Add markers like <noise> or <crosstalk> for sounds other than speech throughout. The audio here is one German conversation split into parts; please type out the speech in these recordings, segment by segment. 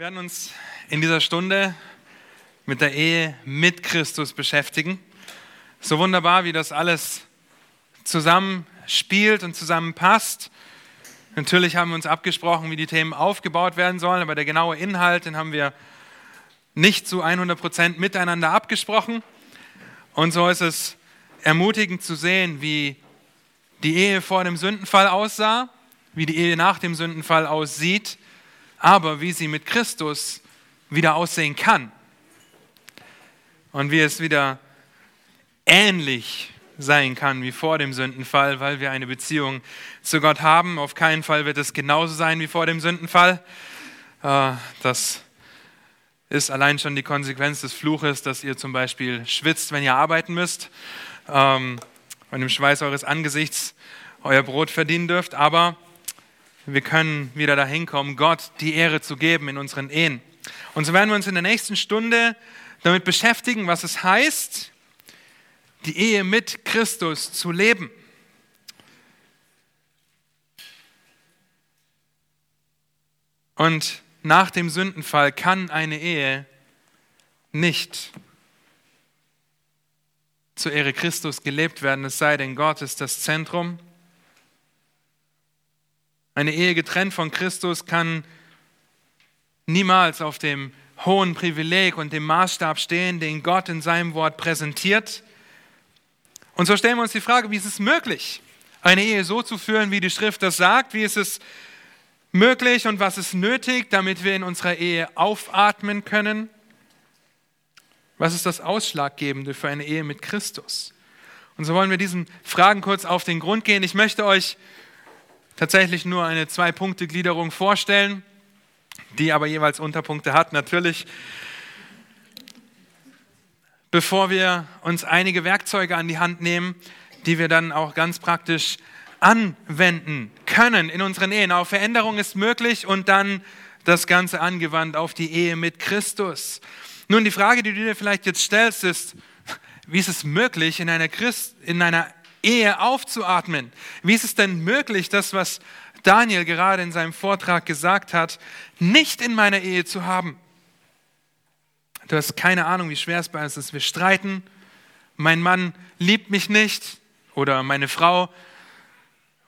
Wir werden uns in dieser Stunde mit der Ehe mit Christus beschäftigen. So wunderbar, wie das alles zusammenspielt und zusammenpasst. Natürlich haben wir uns abgesprochen, wie die Themen aufgebaut werden sollen, aber der genaue Inhalt, den haben wir nicht zu 100 Prozent miteinander abgesprochen. Und so ist es ermutigend zu sehen, wie die Ehe vor dem Sündenfall aussah, wie die Ehe nach dem Sündenfall aussieht aber wie sie mit Christus wieder aussehen kann. Und wie es wieder ähnlich sein kann wie vor dem Sündenfall, weil wir eine Beziehung zu Gott haben. Auf keinen Fall wird es genauso sein wie vor dem Sündenfall. Äh, das ist allein schon die Konsequenz des Fluches, dass ihr zum Beispiel schwitzt, wenn ihr arbeiten müsst ähm, und im Schweiß eures Angesichts euer Brot verdienen dürft. Aber wir können wieder dahin kommen, Gott die Ehre zu geben in unseren Ehen. Und so werden wir uns in der nächsten Stunde damit beschäftigen, was es heißt, die Ehe mit Christus zu leben. Und nach dem Sündenfall kann eine Ehe nicht zur Ehre Christus gelebt werden, es sei denn, Gott ist das Zentrum eine Ehe getrennt von Christus kann niemals auf dem hohen Privileg und dem Maßstab stehen, den Gott in seinem Wort präsentiert. Und so stellen wir uns die Frage, wie ist es möglich, eine Ehe so zu führen, wie die Schrift das sagt? Wie ist es möglich und was ist nötig, damit wir in unserer Ehe aufatmen können? Was ist das Ausschlaggebende für eine Ehe mit Christus? Und so wollen wir diesen Fragen kurz auf den Grund gehen. Ich möchte euch tatsächlich nur eine Zwei-Punkte-Gliederung vorstellen, die aber jeweils Unterpunkte hat. Natürlich, bevor wir uns einige Werkzeuge an die Hand nehmen, die wir dann auch ganz praktisch anwenden können in unseren Ehen. Auch Veränderung ist möglich und dann das Ganze angewandt auf die Ehe mit Christus. Nun, die Frage, die du dir vielleicht jetzt stellst, ist, wie ist es möglich, in einer, Christ, in einer Ehe aufzuatmen. Wie ist es denn möglich, das, was Daniel gerade in seinem Vortrag gesagt hat, nicht in meiner Ehe zu haben? Du hast keine Ahnung, wie schwer es bei uns ist. Wir streiten, mein Mann liebt mich nicht oder meine Frau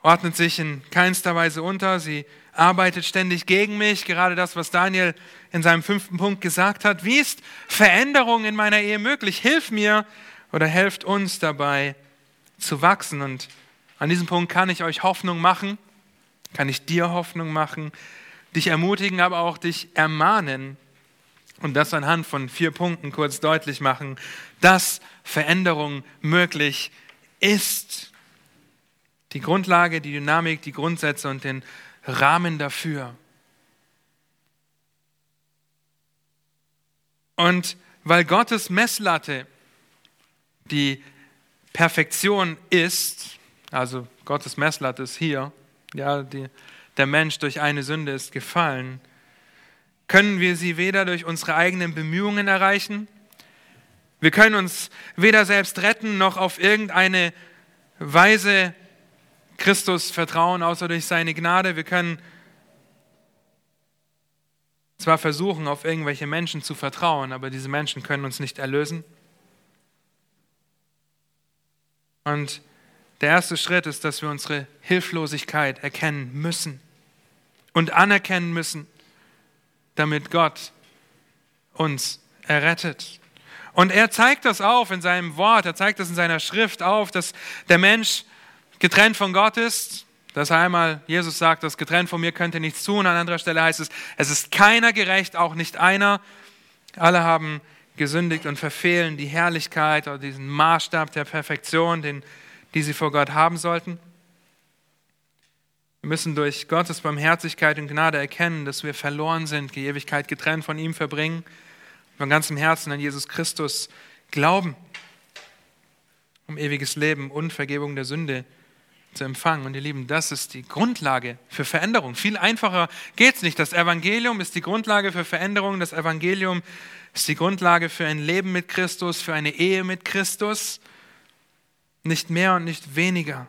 ordnet sich in keinster Weise unter, sie arbeitet ständig gegen mich, gerade das, was Daniel in seinem fünften Punkt gesagt hat. Wie ist Veränderung in meiner Ehe möglich? Hilf mir oder helft uns dabei, zu wachsen. Und an diesem Punkt kann ich euch Hoffnung machen, kann ich dir Hoffnung machen, dich ermutigen, aber auch dich ermahnen und das anhand von vier Punkten kurz deutlich machen, dass Veränderung möglich ist. Die Grundlage, die Dynamik, die Grundsätze und den Rahmen dafür. Und weil Gottes Messlatte die Perfektion ist, also Gottes Messlatte ist hier, ja, die, der Mensch durch eine Sünde ist gefallen, können wir sie weder durch unsere eigenen Bemühungen erreichen, wir können uns weder selbst retten noch auf irgendeine Weise Christus vertrauen, außer durch seine Gnade. Wir können zwar versuchen, auf irgendwelche Menschen zu vertrauen, aber diese Menschen können uns nicht erlösen. Und der erste Schritt ist, dass wir unsere Hilflosigkeit erkennen müssen und anerkennen müssen, damit Gott uns errettet. Und er zeigt das auf in seinem Wort, er zeigt das in seiner Schrift auf, dass der Mensch getrennt von Gott ist. Dass einmal Jesus sagt, das getrennt von mir könnte nichts tun. An anderer Stelle heißt es, es ist keiner gerecht, auch nicht einer. Alle haben gesündigt und verfehlen die Herrlichkeit oder diesen Maßstab der Perfektion, den, die sie vor Gott haben sollten. Wir müssen durch Gottes Barmherzigkeit und Gnade erkennen, dass wir verloren sind, die Ewigkeit getrennt von ihm verbringen, von ganzem Herzen an Jesus Christus glauben, um ewiges Leben und Vergebung der Sünde zu empfangen. Und ihr Lieben, das ist die Grundlage für Veränderung. Viel einfacher geht es nicht. Das Evangelium ist die Grundlage für Veränderung. Das Evangelium ist die Grundlage für ein Leben mit Christus, für eine Ehe mit Christus. Nicht mehr und nicht weniger.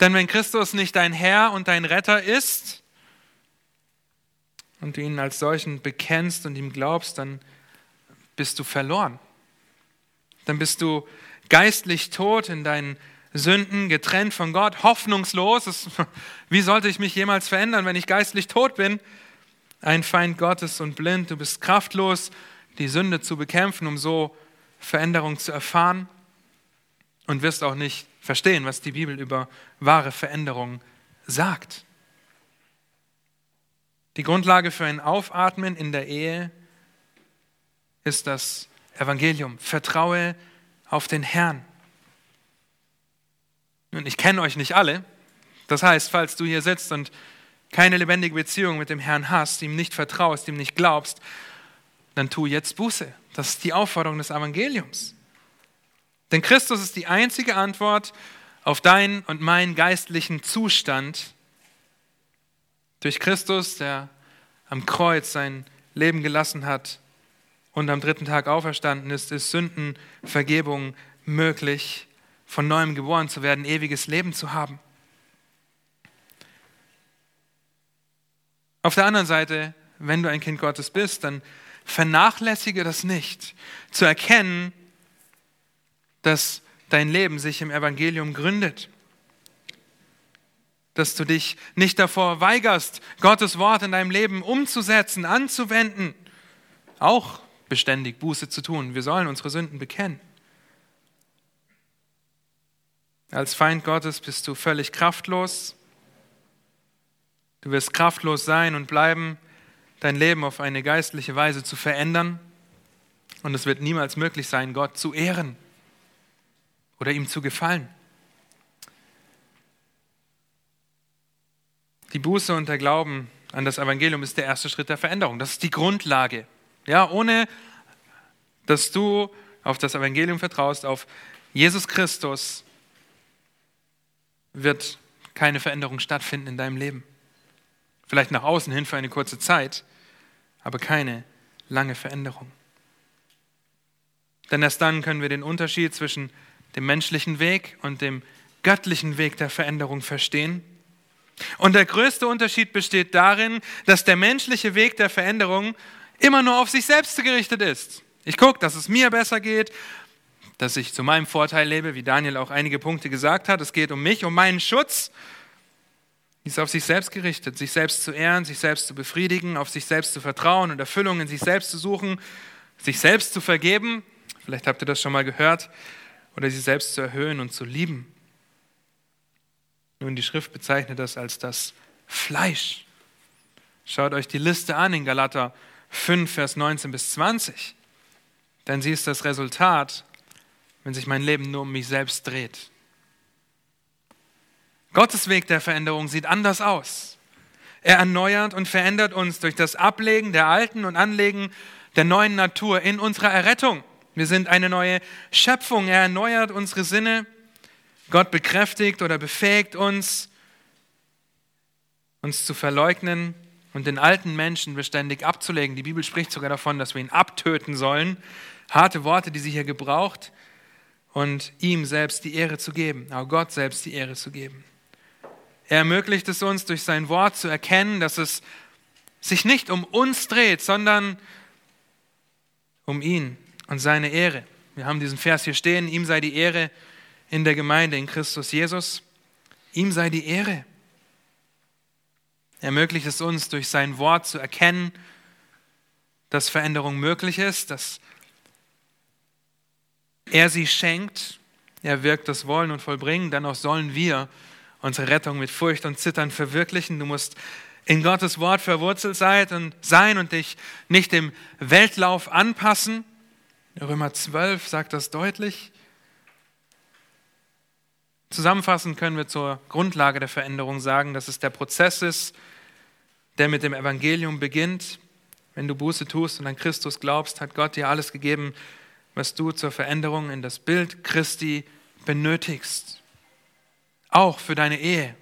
Denn wenn Christus nicht dein Herr und dein Retter ist, und du ihn als solchen bekennst und ihm glaubst, dann bist du verloren. Dann bist du geistlich tot in deinen Sünden, getrennt von Gott, hoffnungslos. <laughs> wie sollte ich mich jemals verändern, wenn ich geistlich tot bin? Ein Feind Gottes und blind, du bist kraftlos, die Sünde zu bekämpfen, um so Veränderung zu erfahren und wirst auch nicht verstehen, was die Bibel über wahre Veränderung sagt. Die Grundlage für ein Aufatmen in der Ehe ist das Evangelium. Vertraue auf den Herrn. Nun, ich kenne euch nicht alle. Das heißt, falls du hier sitzt und keine lebendige Beziehung mit dem Herrn hast, ihm nicht vertraust, ihm nicht glaubst, dann tu jetzt Buße. Das ist die Aufforderung des Evangeliums. Denn Christus ist die einzige Antwort auf deinen und meinen geistlichen Zustand. Durch Christus, der am Kreuz sein Leben gelassen hat und am dritten Tag auferstanden ist, ist Sündenvergebung möglich, von neuem geboren zu werden, ewiges Leben zu haben. Auf der anderen Seite, wenn du ein Kind Gottes bist, dann vernachlässige das nicht, zu erkennen, dass dein Leben sich im Evangelium gründet. Dass du dich nicht davor weigerst, Gottes Wort in deinem Leben umzusetzen, anzuwenden, auch beständig Buße zu tun. Wir sollen unsere Sünden bekennen. Als Feind Gottes bist du völlig kraftlos. Du wirst kraftlos sein und bleiben, dein Leben auf eine geistliche Weise zu verändern. Und es wird niemals möglich sein, Gott zu ehren oder ihm zu gefallen. Die Buße und der Glauben an das Evangelium ist der erste Schritt der Veränderung. Das ist die Grundlage. Ja, ohne dass du auf das Evangelium vertraust, auf Jesus Christus, wird keine Veränderung stattfinden in deinem Leben. Vielleicht nach außen hin für eine kurze Zeit, aber keine lange Veränderung. Denn erst dann können wir den Unterschied zwischen dem menschlichen Weg und dem göttlichen Weg der Veränderung verstehen. Und der größte Unterschied besteht darin, dass der menschliche Weg der Veränderung immer nur auf sich selbst gerichtet ist. Ich gucke, dass es mir besser geht, dass ich zu meinem Vorteil lebe, wie Daniel auch einige Punkte gesagt hat. Es geht um mich, um meinen Schutz. Die ist auf sich selbst gerichtet, sich selbst zu ehren, sich selbst zu befriedigen, auf sich selbst zu vertrauen und Erfüllung in sich selbst zu suchen, sich selbst zu vergeben. Vielleicht habt ihr das schon mal gehört oder sie selbst zu erhöhen und zu lieben. Nun, die Schrift bezeichnet das als das Fleisch. Schaut euch die Liste an in Galater 5, Vers 19 bis 20. Denn sie ist das Resultat, wenn sich mein Leben nur um mich selbst dreht. Gottes Weg der Veränderung sieht anders aus. Er erneuert und verändert uns durch das Ablegen der alten und Anlegen der neuen Natur in unserer Errettung. Wir sind eine neue Schöpfung. Er erneuert unsere Sinne. Gott bekräftigt oder befähigt uns, uns zu verleugnen und den alten Menschen beständig abzulegen. Die Bibel spricht sogar davon, dass wir ihn abtöten sollen. Harte Worte, die sie hier gebraucht. Und ihm selbst die Ehre zu geben, auch Gott selbst die Ehre zu geben. Er ermöglicht es uns durch sein Wort zu erkennen, dass es sich nicht um uns dreht, sondern um ihn und seine Ehre. Wir haben diesen Vers hier stehen, ihm sei die Ehre in der Gemeinde in Christus Jesus. Ihm sei die Ehre. Er ermöglicht es uns durch sein Wort zu erkennen, dass Veränderung möglich ist, dass er sie schenkt. Er wirkt das Wollen und Vollbringen. Dennoch sollen wir unsere Rettung mit Furcht und Zittern verwirklichen. Du musst in Gottes Wort verwurzelt sein und dich nicht dem Weltlauf anpassen, Römer 12 sagt das deutlich. Zusammenfassend können wir zur Grundlage der Veränderung sagen, dass es der Prozess ist, der mit dem Evangelium beginnt. Wenn du Buße tust und an Christus glaubst, hat Gott dir alles gegeben, was du zur Veränderung in das Bild Christi benötigst. Auch für deine Ehe.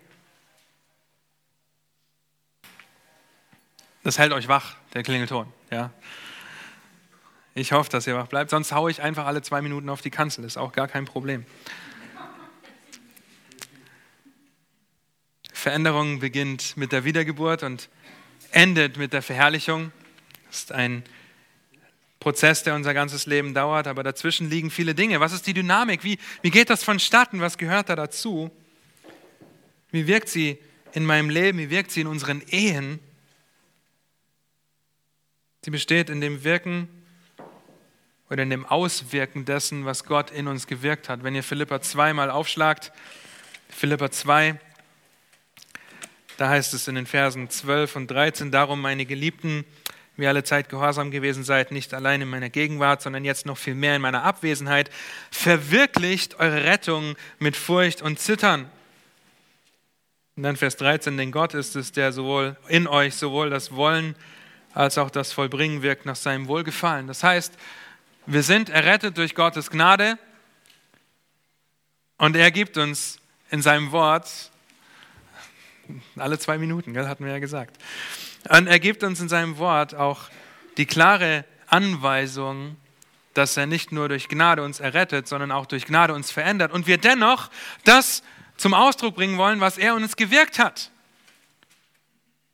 Das hält euch wach, der Klingelton. Ja. Ich hoffe, dass ihr wach bleibt. Sonst haue ich einfach alle zwei Minuten auf die Kanzel. Ist auch gar kein Problem. Veränderung beginnt mit der Wiedergeburt und endet mit der Verherrlichung. Das ist ein Prozess, der unser ganzes Leben dauert, aber dazwischen liegen viele Dinge. Was ist die Dynamik? Wie, wie geht das vonstatten? Was gehört da dazu? Wie wirkt sie in meinem Leben? Wie wirkt sie in unseren Ehen? Sie besteht in dem Wirken oder in dem Auswirken dessen, was Gott in uns gewirkt hat. Wenn ihr Philippa 2 mal aufschlagt, Philippa 2, da heißt es in den Versen 12 und 13, darum meine Geliebten, wie alle Zeit gehorsam gewesen seid, nicht allein in meiner Gegenwart, sondern jetzt noch viel mehr in meiner Abwesenheit, verwirklicht eure Rettung mit Furcht und Zittern. Und dann Vers 13, denn Gott ist es, der sowohl in euch sowohl das Wollen als auch das Vollbringen wirkt nach seinem Wohlgefallen. Das heißt, wir sind errettet durch Gottes Gnade und er gibt uns in seinem Wort alle zwei Minuten, gell, hatten wir ja gesagt. Und er gibt uns in seinem Wort auch die klare Anweisung, dass er nicht nur durch Gnade uns errettet, sondern auch durch Gnade uns verändert und wir dennoch das zum Ausdruck bringen wollen, was er uns gewirkt hat.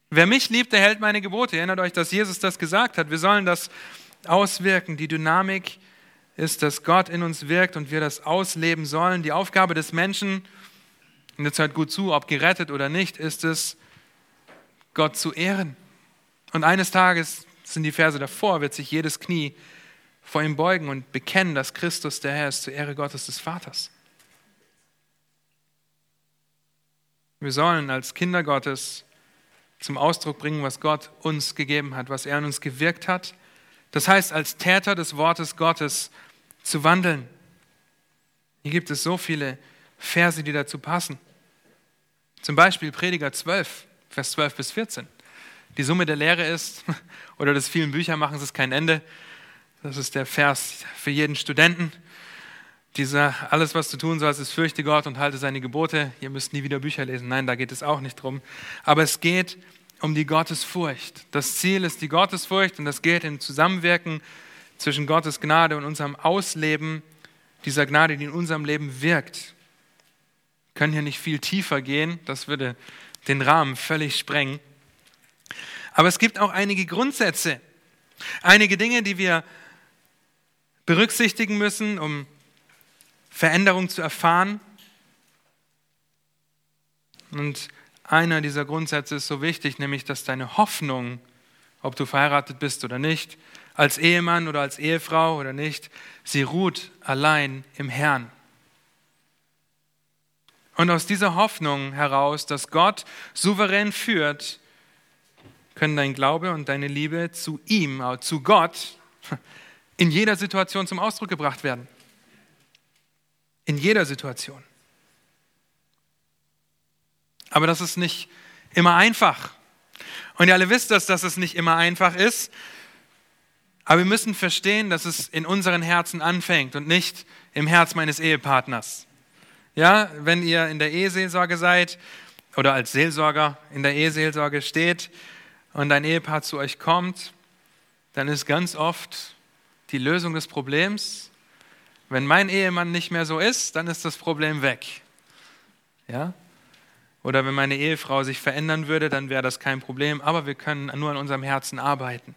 Wer mich liebt, der hält meine Gebote. Erinnert euch, dass Jesus das gesagt hat. Wir sollen das auswirken. Die Dynamik ist, dass Gott in uns wirkt und wir das ausleben sollen. Die Aufgabe des Menschen, und jetzt hört gut zu, ob gerettet oder nicht, ist es, Gott zu ehren. Und eines Tages, sind die Verse davor, wird sich jedes Knie vor ihm beugen und bekennen, dass Christus der Herr ist, zur Ehre Gottes des Vaters. Wir sollen als Kinder Gottes zum Ausdruck bringen, was Gott uns gegeben hat, was er an uns gewirkt hat. Das heißt, als Täter des Wortes Gottes zu wandeln. Hier gibt es so viele Verse, die dazu passen. Zum Beispiel Prediger 12, Vers 12 bis 14. Die Summe der Lehre ist, <laughs> oder des vielen Büchermachens ist kein Ende. Das ist der Vers für jeden Studenten. Dieser, alles, was du tun sollst, ist fürchte Gott und halte seine Gebote. Ihr müsst nie wieder Bücher lesen. Nein, da geht es auch nicht drum. Aber es geht um die Gottesfurcht. Das Ziel ist die Gottesfurcht und das geht im Zusammenwirken zwischen Gottes Gnade und unserem Ausleben dieser Gnade, die in unserem Leben wirkt können hier nicht viel tiefer gehen, das würde den Rahmen völlig sprengen. Aber es gibt auch einige Grundsätze, einige Dinge, die wir berücksichtigen müssen, um Veränderung zu erfahren. Und einer dieser Grundsätze ist so wichtig, nämlich dass deine Hoffnung, ob du verheiratet bist oder nicht, als Ehemann oder als Ehefrau oder nicht, sie ruht allein im Herrn. Und aus dieser Hoffnung heraus, dass Gott souverän führt, können dein Glaube und deine Liebe zu ihm, zu Gott, <laughs> in jeder Situation zum Ausdruck gebracht werden. In jeder Situation. Aber das ist nicht immer einfach. Und ihr alle wisst das, dass es nicht immer einfach ist. Aber wir müssen verstehen, dass es in unseren Herzen anfängt und nicht im Herz meines Ehepartners. Ja, wenn ihr in der Eheseelsorge seid oder als Seelsorger in der Eheseelsorge steht und ein Ehepaar zu euch kommt, dann ist ganz oft die Lösung des Problems, wenn mein Ehemann nicht mehr so ist, dann ist das Problem weg. Ja? Oder wenn meine Ehefrau sich verändern würde, dann wäre das kein Problem, aber wir können nur an unserem Herzen arbeiten.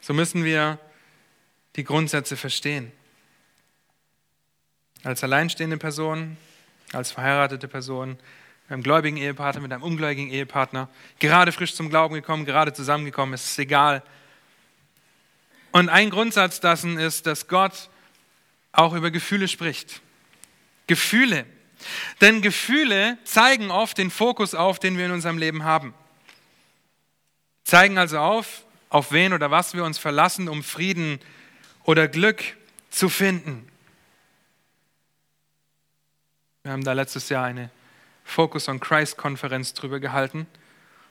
So müssen wir die Grundsätze verstehen als alleinstehende Person, als verheiratete Person, mit einem gläubigen Ehepartner, mit einem ungläubigen Ehepartner, gerade frisch zum Glauben gekommen, gerade zusammengekommen, es ist egal. Und ein Grundsatz dessen ist, dass Gott auch über Gefühle spricht. Gefühle. Denn Gefühle zeigen oft den Fokus auf, den wir in unserem Leben haben. Zeigen also auf, auf wen oder was wir uns verlassen, um Frieden oder Glück zu finden. Wir haben da letztes Jahr eine Focus on Christ-Konferenz drüber gehalten.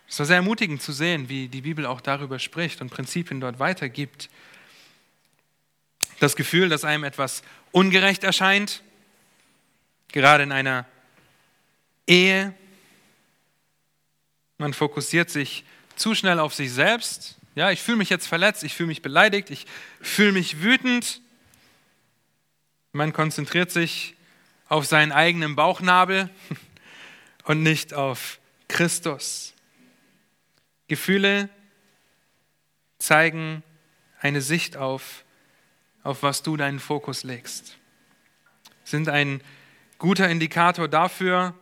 Es war sehr ermutigend zu sehen, wie die Bibel auch darüber spricht und Prinzipien dort weitergibt. Das Gefühl, dass einem etwas ungerecht erscheint, gerade in einer Ehe. Man fokussiert sich zu schnell auf sich selbst. Ja, ich fühle mich jetzt verletzt, ich fühle mich beleidigt, ich fühle mich wütend. Man konzentriert sich auf seinen eigenen Bauchnabel <laughs> und nicht auf Christus. Gefühle zeigen eine Sicht auf, auf was du deinen Fokus legst. Sind ein guter Indikator dafür,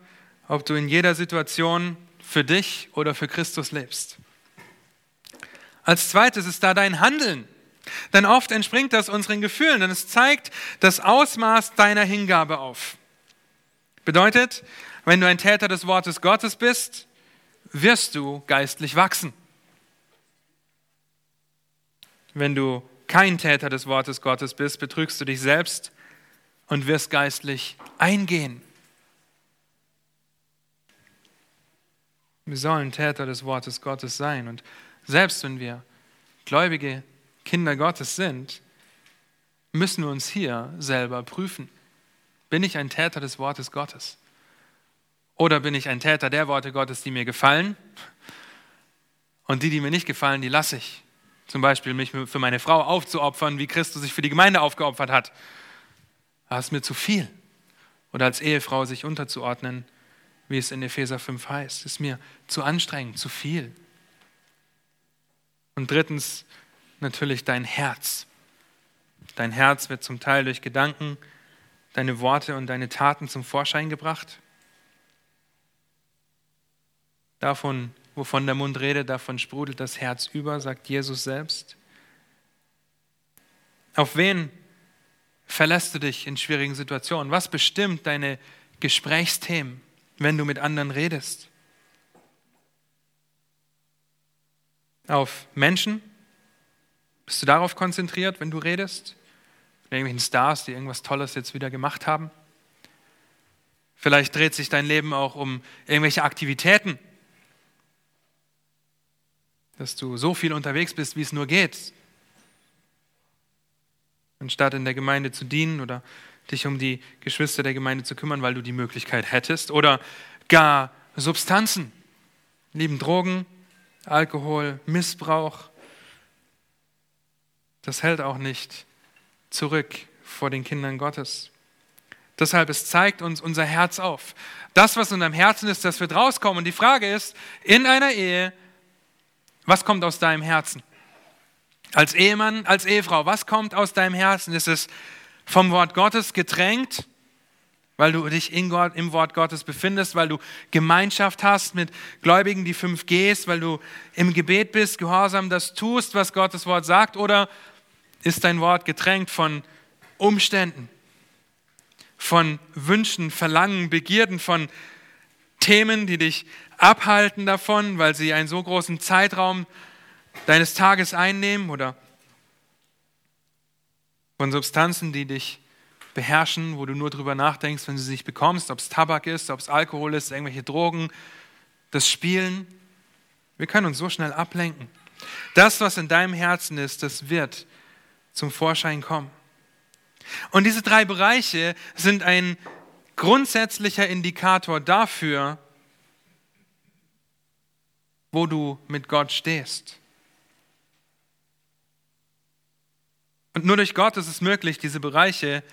ob du in jeder Situation für dich oder für Christus lebst. Als zweites ist da dein Handeln. Denn oft entspringt das unseren Gefühlen, denn es zeigt das Ausmaß deiner Hingabe auf. Bedeutet, wenn du ein Täter des Wortes Gottes bist, wirst du geistlich wachsen. Wenn du kein Täter des Wortes Gottes bist, betrügst du dich selbst und wirst geistlich eingehen. Wir sollen Täter des Wortes Gottes sein. Und selbst wenn wir gläubige Kinder Gottes sind, müssen wir uns hier selber prüfen. Bin ich ein Täter des Wortes Gottes? Oder bin ich ein Täter der Worte Gottes, die mir gefallen? Und die, die mir nicht gefallen, die lasse ich. Zum Beispiel mich für meine Frau aufzuopfern, wie Christus sich für die Gemeinde aufgeopfert hat. Das ist mir zu viel. Oder als Ehefrau sich unterzuordnen, wie es in Epheser 5 heißt. Das ist mir zu anstrengend, zu viel. Und drittens natürlich dein Herz. Dein Herz wird zum Teil durch Gedanken, deine Worte und deine Taten zum Vorschein gebracht. Davon, wovon der Mund redet, davon sprudelt das Herz über, sagt Jesus selbst. Auf wen verlässt du dich in schwierigen Situationen? Was bestimmt deine Gesprächsthemen, wenn du mit anderen redest? Auf Menschen? Bist du darauf konzentriert, wenn du redest? Mit irgendwelchen Stars, die irgendwas Tolles jetzt wieder gemacht haben? Vielleicht dreht sich dein Leben auch um irgendwelche Aktivitäten, dass du so viel unterwegs bist, wie es nur geht, anstatt in der Gemeinde zu dienen oder dich um die Geschwister der Gemeinde zu kümmern, weil du die Möglichkeit hättest, oder gar Substanzen, lieben Drogen, Alkohol, Missbrauch. Das hält auch nicht zurück vor den Kindern Gottes. Deshalb, es zeigt uns unser Herz auf. Das, was in unserem Herzen ist, das wird rauskommen. Und die Frage ist, in einer Ehe, was kommt aus deinem Herzen? Als Ehemann, als Ehefrau, was kommt aus deinem Herzen? Ist es vom Wort Gottes getränkt, weil du dich Gott, im Wort Gottes befindest, weil du Gemeinschaft hast mit Gläubigen, die fünf Gs, weil du im Gebet bist, gehorsam das tust, was Gottes Wort sagt? Oder ist dein Wort getränkt von Umständen, von Wünschen, Verlangen, Begierden, von Themen, die dich abhalten davon, weil sie einen so großen Zeitraum deines Tages einnehmen oder von Substanzen, die dich beherrschen, wo du nur drüber nachdenkst, wenn du sie nicht bekommst, ob es Tabak ist, ob es Alkohol ist, irgendwelche Drogen, das Spielen. Wir können uns so schnell ablenken. Das, was in deinem Herzen ist, das wird zum Vorschein kommen. Und diese drei Bereiche sind ein grundsätzlicher Indikator dafür, wo du mit Gott stehst. Und nur durch Gott ist es möglich, diese Bereiche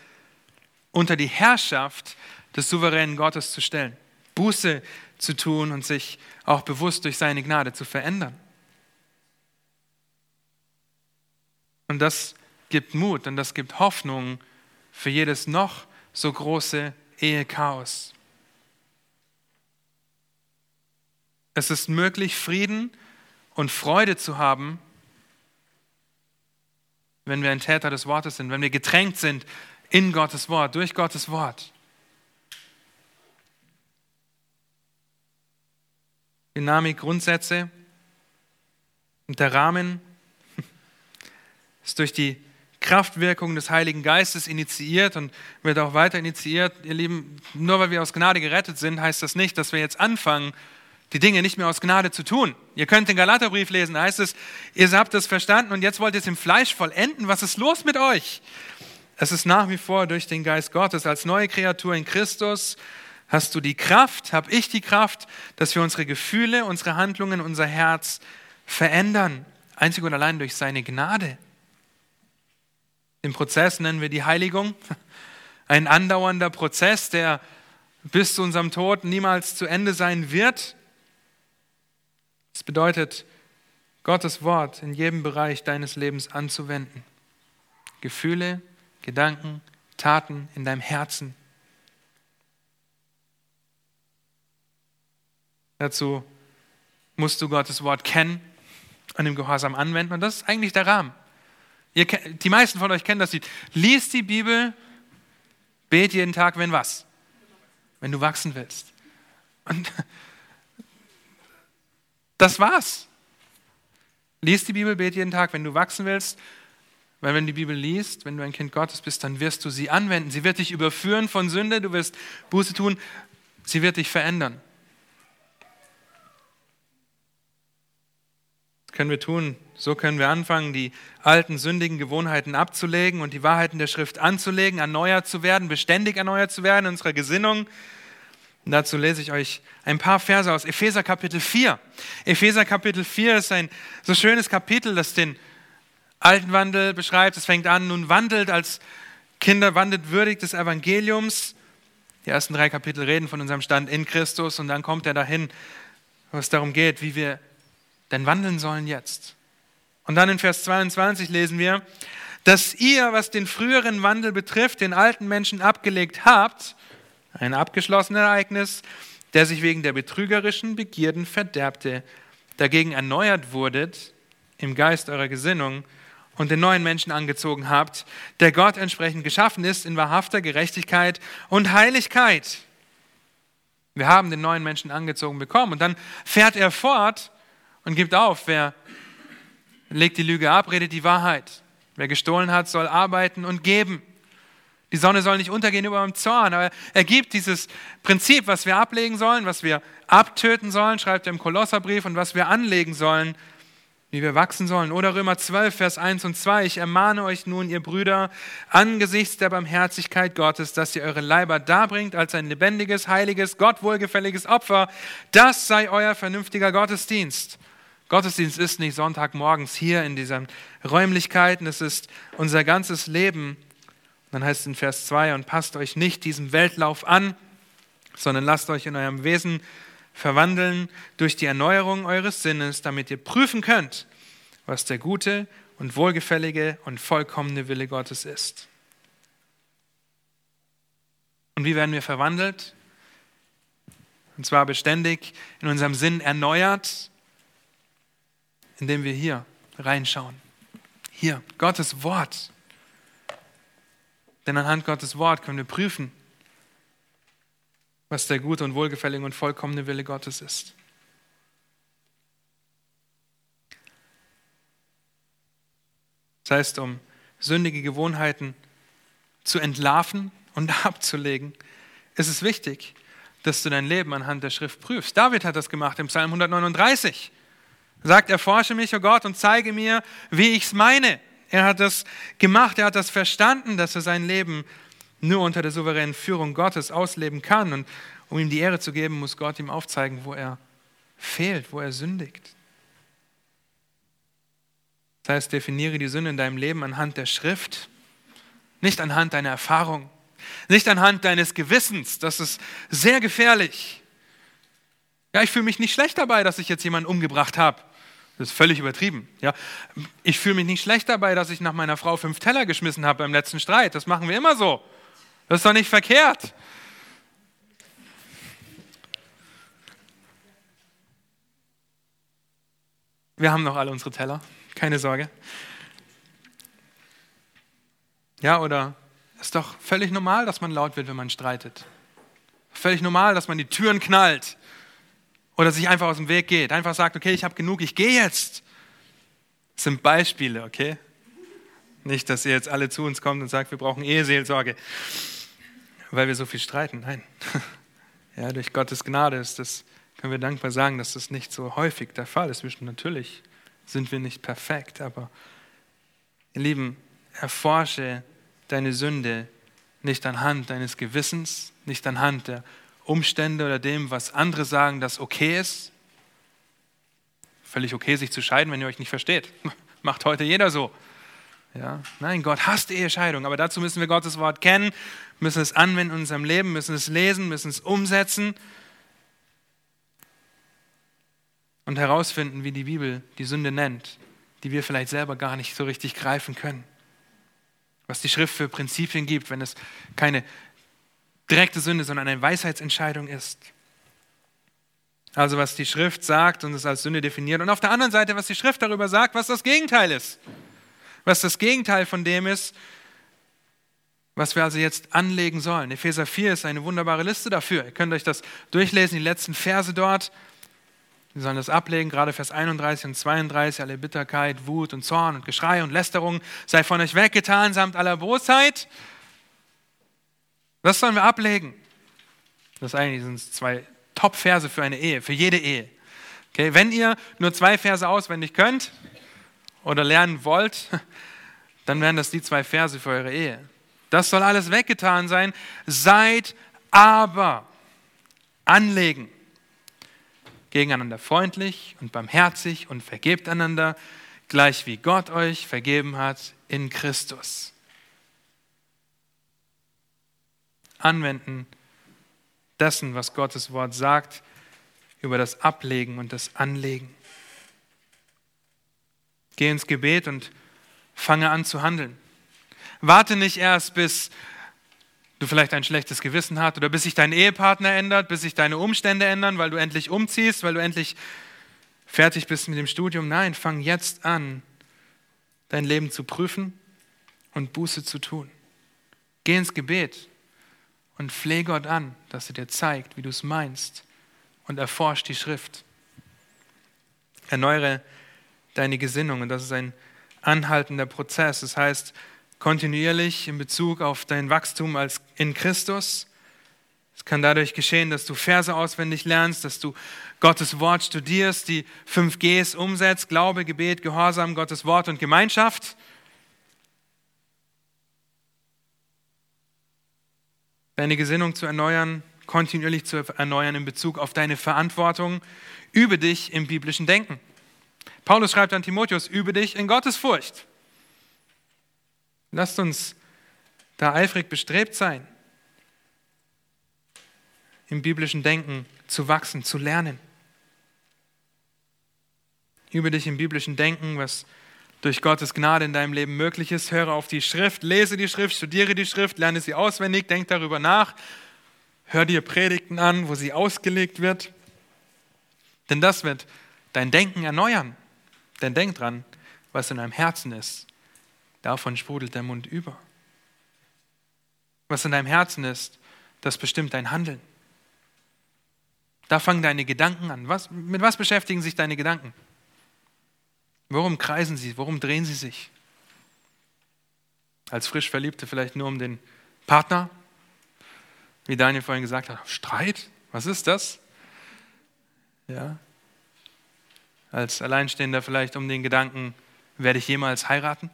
unter die Herrschaft des souveränen Gottes zu stellen, Buße zu tun und sich auch bewusst durch seine Gnade zu verändern. Und das gibt Mut und das gibt Hoffnung für jedes noch so große Ehechaos. Es ist möglich, Frieden und Freude zu haben, wenn wir ein Täter des Wortes sind, wenn wir getränkt sind in Gottes Wort, durch Gottes Wort. Dynamik, Grundsätze und der Rahmen <laughs> ist durch die Kraftwirkung des Heiligen Geistes initiiert und wird auch weiter initiiert. Ihr Lieben, nur weil wir aus Gnade gerettet sind, heißt das nicht, dass wir jetzt anfangen, die Dinge nicht mehr aus Gnade zu tun. Ihr könnt den Galaterbrief lesen, da heißt es, ihr habt das verstanden und jetzt wollt ihr es im Fleisch vollenden. Was ist los mit euch? Es ist nach wie vor durch den Geist Gottes. Als neue Kreatur in Christus hast du die Kraft, habe ich die Kraft, dass wir unsere Gefühle, unsere Handlungen, unser Herz verändern. Einzig und allein durch seine Gnade. Den Prozess nennen wir die Heiligung. Ein andauernder Prozess, der bis zu unserem Tod niemals zu Ende sein wird. Das bedeutet, Gottes Wort in jedem Bereich deines Lebens anzuwenden. Gefühle, Gedanken, Taten in deinem Herzen. Dazu musst du Gottes Wort kennen und im Gehorsam anwenden. Und das ist eigentlich der Rahmen. Ihr, die meisten von euch kennen das Lied. Lies die Bibel, bet jeden Tag, wenn was? Wenn du wachsen willst. Und das war's. Lies die Bibel, bet jeden Tag, wenn du wachsen willst. Weil wenn du die Bibel liest, wenn du ein Kind Gottes bist, dann wirst du sie anwenden. Sie wird dich überführen von Sünde, du wirst Buße tun, sie wird dich verändern. Das können wir tun. So können wir anfangen, die alten sündigen Gewohnheiten abzulegen und die Wahrheiten der Schrift anzulegen, erneuert zu werden, beständig erneuert zu werden in unserer Gesinnung. Und dazu lese ich euch ein paar Verse aus Epheser Kapitel 4. Epheser Kapitel 4 ist ein so schönes Kapitel, das den alten Wandel beschreibt. Es fängt an, nun wandelt als Kinder, wandelt würdig des Evangeliums. Die ersten drei Kapitel reden von unserem Stand in Christus und dann kommt er dahin, wo es darum geht, wie wir denn wandeln sollen jetzt. Und dann in Vers 22 lesen wir, dass ihr, was den früheren Wandel betrifft, den alten Menschen abgelegt habt, ein abgeschlossenes Ereignis, der sich wegen der betrügerischen Begierden verderbte, dagegen erneuert wurdet im Geist eurer Gesinnung und den neuen Menschen angezogen habt, der Gott entsprechend geschaffen ist in wahrhafter Gerechtigkeit und Heiligkeit. Wir haben den neuen Menschen angezogen bekommen. Und dann fährt er fort und gibt auf. Wer legt die Lüge ab, redet die Wahrheit. Wer gestohlen hat, soll arbeiten und geben. Die Sonne soll nicht untergehen über dem Zorn, aber er gibt dieses Prinzip, was wir ablegen sollen, was wir abtöten sollen, schreibt er im Kolosserbrief, und was wir anlegen sollen, wie wir wachsen sollen. Oder Römer 12, Vers 1 und 2. Ich ermahne euch nun, ihr Brüder, angesichts der Barmherzigkeit Gottes, dass ihr eure Leiber darbringt als ein lebendiges, heiliges, Gott wohlgefälliges Opfer. Das sei euer vernünftiger Gottesdienst. Gottesdienst ist nicht Sonntagmorgens hier in diesen Räumlichkeiten, es ist unser ganzes Leben. Dann heißt es in Vers 2, und passt euch nicht diesem Weltlauf an, sondern lasst euch in eurem Wesen verwandeln durch die Erneuerung eures Sinnes, damit ihr prüfen könnt, was der gute und wohlgefällige und vollkommene Wille Gottes ist. Und wie werden wir verwandelt? Und zwar beständig in unserem Sinn erneuert indem wir hier reinschauen. Hier, Gottes Wort. Denn anhand Gottes Wort können wir prüfen, was der gute und wohlgefällige und vollkommene Wille Gottes ist. Das heißt, um sündige Gewohnheiten zu entlarven und <laughs> abzulegen, ist es wichtig, dass du dein Leben anhand der Schrift prüfst. David hat das gemacht im Psalm 139 sagt, erforsche mich, oh Gott, und zeige mir, wie ich es meine. Er hat das gemacht, er hat das verstanden, dass er sein Leben nur unter der souveränen Führung Gottes ausleben kann. Und um ihm die Ehre zu geben, muss Gott ihm aufzeigen, wo er fehlt, wo er sündigt. Das heißt, definiere die Sünde in deinem Leben anhand der Schrift, nicht anhand deiner Erfahrung, nicht anhand deines Gewissens. Das ist sehr gefährlich. Ja, ich fühle mich nicht schlecht dabei, dass ich jetzt jemanden umgebracht habe. Das ist völlig übertrieben. Ja. Ich fühle mich nicht schlecht dabei, dass ich nach meiner Frau fünf Teller geschmissen habe beim letzten Streit. Das machen wir immer so. Das ist doch nicht verkehrt. Wir haben noch alle unsere Teller, keine Sorge. Ja, oder ist doch völlig normal, dass man laut wird, wenn man streitet. Völlig normal, dass man die Türen knallt oder sich einfach aus dem Weg geht, einfach sagt, okay, ich habe genug, ich gehe jetzt. Das sind Beispiele, okay? Nicht, dass ihr jetzt alle zu uns kommt und sagt, wir brauchen Eheseelsorge, weil wir so viel streiten. Nein. <laughs> Ja, durch Gottes Gnade ist das, können wir dankbar sagen, dass das nicht so häufig der Fall ist. Natürlich sind wir nicht perfekt, aber ihr Lieben, erforsche deine Sünde nicht anhand deines Gewissens, nicht anhand der Umstände oder dem, was andere sagen, das okay ist. Völlig okay, sich zu scheiden, wenn ihr euch nicht versteht. <laughs> Macht heute jeder so. Ja? Nein, Gott hasst Ehescheidung, aber dazu müssen wir Gottes Wort kennen, müssen es anwenden in unserem Leben, müssen es lesen, müssen es umsetzen. und herausfinden, wie die Bibel die Sünde nennt, die wir vielleicht selber gar nicht so richtig greifen können. Was die Schrift für Prinzipien gibt, wenn es keine direkte Sünde, sondern eine Weisheitsentscheidung ist. Also was die Schrift sagt und es als Sünde definiert. Und auf der anderen Seite, was die Schrift darüber sagt, was das Gegenteil ist. Was das Gegenteil von dem ist, was wir also jetzt anlegen sollen. Epheser 4 ist eine wunderbare Liste dafür. Ihr könnt euch das durchlesen, die letzten Verse dort. Wir sollen das ablegen, gerade Vers 31 und 32, alle Bitterkeit, Wut und Zorn und Geschrei und Lästerung sei von euch weggetan, samt aller Bosheit. Was sollen wir ablegen? Das eigentlich sind zwei Top-Verse für eine Ehe, für jede Ehe. Okay, wenn ihr nur zwei Verse auswendig könnt oder lernen wollt, <laughs> dann wären das die zwei Verse für eure Ehe. Das soll alles weggetan sein. Seid aber anlegen. Gegeneinander freundlich und barmherzig und vergebt einander, gleich wie Gott euch vergeben hat in Christus. Anwenden dessen, was Gottes Wort sagt, über das Ablegen und das Anlegen. Geh ins Gebet und fange an zu handeln. Warte nicht erst, bis du vielleicht ein schlechtes Gewissen hast oder bis sich dein Ehepartner ändert, bis sich deine Umstände ändern, weil du endlich umziehst, weil du endlich fertig bist mit dem Studium. Nein, fang jetzt an, dein Leben zu prüfen und Buße zu tun. Geh ins Gebet und fleh Gott an, dass er dir zeigt, wie du es meinst und erforsch die Schrift. Erneuere deine Gesinnung und das ist ein anhaltender Prozess. Das heißt, kontinuierlich in Bezug auf dein Wachstum als in Christus. Es kann dadurch geschehen, dass du Verse auswendig lernst, dass du Gottes Wort studierst, die fünf Gs umsetzt, Glaube, Gebet, Gehorsam, Gottes Wort und Gemeinschaft. Deine Gesinnung zu erneuern, kontinuierlich zu erneuern in Bezug auf deine Verantwortung. Übe dich im biblischen Denken. Paulus schreibt an Timotheus, übe dich in Gottes Furcht. Lasst uns da eifrig bestrebt sein, im biblischen Denken zu wachsen, zu lernen. Übe dich im biblischen Denken, was durch Gottes Gnade in deinem Leben möglich ist. Höre auf die Schrift, lese die Schrift, studiere die Schrift, lerne sie auswendig, denk darüber nach. Hör dir Predigten an, wo sie ausgelegt wird. Denn das wird dein Denken erneuern. Denn denk dran, was in deinem Herzen ist, davon sprudelt der Mund über. Was in deinem Herzen ist, das bestimmt dein Handeln. Da fangen deine Gedanken an. Was, mit was beschäftigen sich deine Gedanken? Worum kreisen sie? Worum drehen sie sich? Als frisch Verliebte vielleicht nur um den Partner? Wie Daniel vorhin gesagt hat, Streit? Was ist das? Ja. Als Alleinstehender vielleicht um den Gedanken, werde ich jemals heiraten?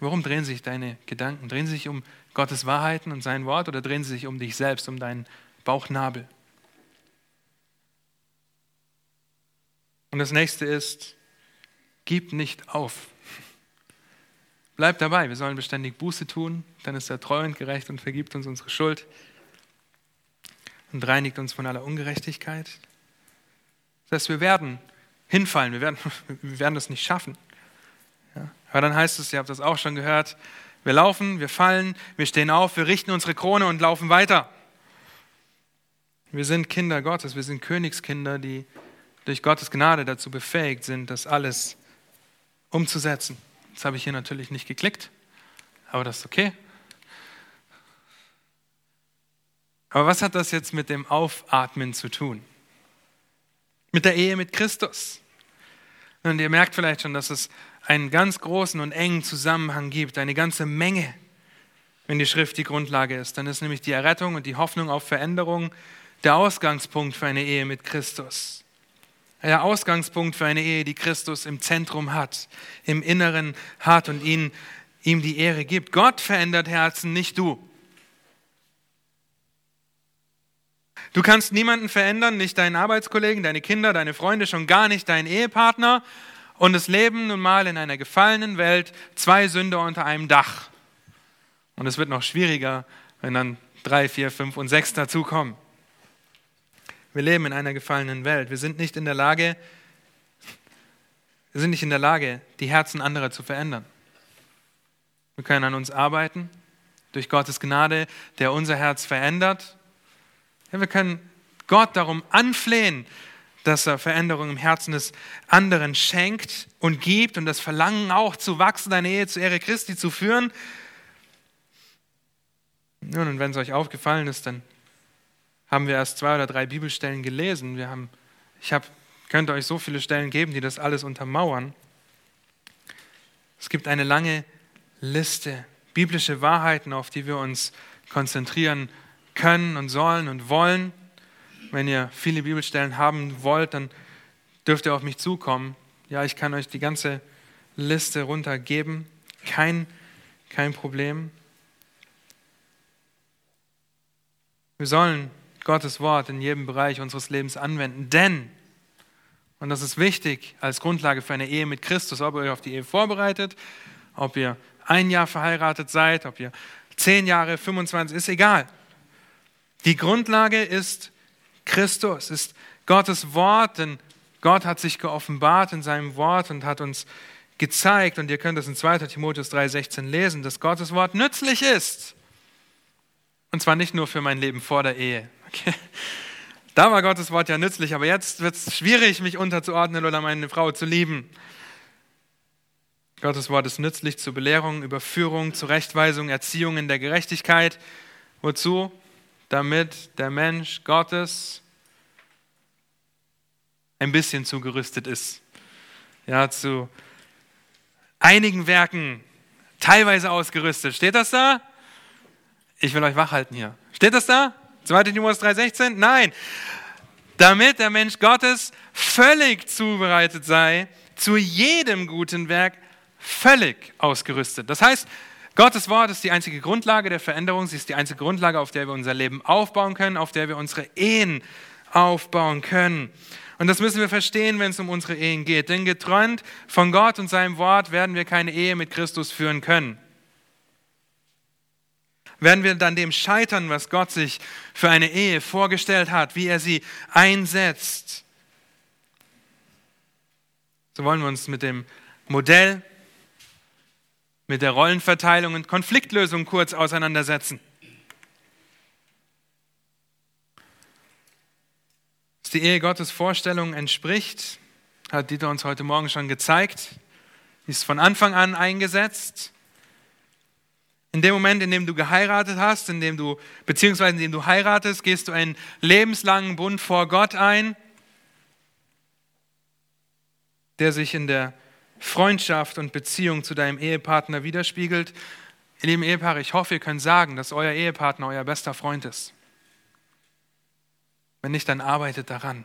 Worum drehen sich deine Gedanken? Drehen sie sich um Gottes Wahrheiten und sein Wort oder drehen sie sich um dich selbst, um deinen Bauchnabel? Und das nächste ist, gib nicht auf. Bleib dabei, wir sollen beständig Buße tun, dann ist er treu und gerecht und vergibt uns unsere Schuld und reinigt uns von aller Ungerechtigkeit. Das heißt, wir werden hinfallen, wir werden, <laughs> wir werden das nicht schaffen. Ja. Aber dann heißt es, ihr habt das auch schon gehört, wir laufen, wir fallen, wir stehen auf, wir richten unsere Krone und laufen weiter. Wir sind Kinder Gottes, wir sind Königskinder, die durch Gottes Gnade dazu befähigt sind, das alles umzusetzen. Das habe ich hier natürlich nicht geklickt, aber das ist okay. Aber was hat das jetzt mit dem Aufatmen zu tun? Mit der Ehe mit Christus? Und ihr merkt vielleicht schon, dass es einen ganz großen und engen Zusammenhang gibt, eine ganze Menge, wenn die Schrift die Grundlage ist. Dann ist nämlich die Errettung und die Hoffnung auf Veränderung der Ausgangspunkt für eine Ehe mit Christus. Der Ausgangspunkt für eine Ehe, die Christus im Zentrum hat, im Inneren hat und ihn, ihm die Ehre gibt. Gott verändert Herzen, nicht du. Du kannst niemanden verändern, nicht deinen Arbeitskollegen, deine Kinder, deine Freunde, schon gar nicht deinen Ehepartner. Und es leben nun mal in einer gefallenen Welt zwei Sünder unter einem Dach. Und es wird noch schwieriger, wenn dann drei, vier, fünf und sechs dazukommen. Wir leben in einer gefallenen Welt. Wir sind nicht in der Lage, wir sind nicht in der Lage, die Herzen anderer zu verändern. Wir können an uns arbeiten, durch Gottes Gnade, der unser Herz verändert. Ja, wir können Gott darum anflehen, dass er Veränderung im Herzen des anderen schenkt und gibt und das Verlangen auch zu wachsen, eine Ehe zur Ehre Christi zu führen. Nun, und wenn es euch aufgefallen ist, dann haben wir erst zwei oder drei Bibelstellen gelesen. Wir haben, ich hab, könnte euch so viele Stellen geben, die das alles untermauern. Es gibt eine lange Liste, biblische Wahrheiten, auf die wir uns konzentrieren können und sollen und wollen. Wenn ihr viele Bibelstellen haben wollt, dann dürft ihr auf mich zukommen. Ja, ich kann euch die ganze Liste runtergeben. Kein, kein Problem. Wir sollen Gottes Wort in jedem Bereich unseres Lebens anwenden, denn, und das ist wichtig als Grundlage für eine Ehe mit Christus, ob ihr euch auf die Ehe vorbereitet, ob ihr ein Jahr verheiratet seid, ob ihr zehn Jahre, 25, ist egal. Die Grundlage ist Christus, ist Gottes Wort, denn Gott hat sich geoffenbart in seinem Wort und hat uns gezeigt, und ihr könnt das in 2 Timotheus 3,16 lesen, dass Gottes Wort nützlich ist. Und zwar nicht nur für mein Leben vor der Ehe. Okay. Da war Gottes Wort ja nützlich, aber jetzt wird es schwierig, mich unterzuordnen oder meine Frau zu lieben. Gottes Wort ist nützlich zur Belehrung, Überführung, Zurechtweisung, Erziehung in der Gerechtigkeit. Wozu? Damit der Mensch Gottes ein bisschen zugerüstet ist. Ja, zu einigen Werken teilweise ausgerüstet. Steht das da? Ich will euch wachhalten hier. Steht das da? 2. Timotheus 3,16? Nein. Damit der Mensch Gottes völlig zubereitet sei, zu jedem guten Werk völlig ausgerüstet. Das heißt, Gottes Wort ist die einzige Grundlage der Veränderung. Sie ist die einzige Grundlage, auf der wir unser Leben aufbauen können, auf der wir unsere Ehen aufbauen können. Und das müssen wir verstehen, wenn es um unsere Ehen geht. Denn geträumt von Gott und seinem Wort werden wir keine Ehe mit Christus führen können werden wir dann dem scheitern, was Gott sich für eine Ehe vorgestellt hat, wie er sie einsetzt. So wollen wir uns mit dem Modell, mit der Rollenverteilung und Konfliktlösung kurz auseinandersetzen. Dass die Ehe Gottes Vorstellung entspricht, hat Dieter uns heute Morgen schon gezeigt. Sie ist von Anfang an eingesetzt. In dem Moment, in dem du geheiratet hast, in dem du, beziehungsweise in dem du heiratest, gehst du einen lebenslangen Bund vor Gott ein, der sich in der Freundschaft und Beziehung zu deinem Ehepartner widerspiegelt. Ihr lieben Ehepaare, ich hoffe, ihr könnt sagen, dass euer Ehepartner euer bester Freund ist. Wenn nicht, dann arbeitet daran.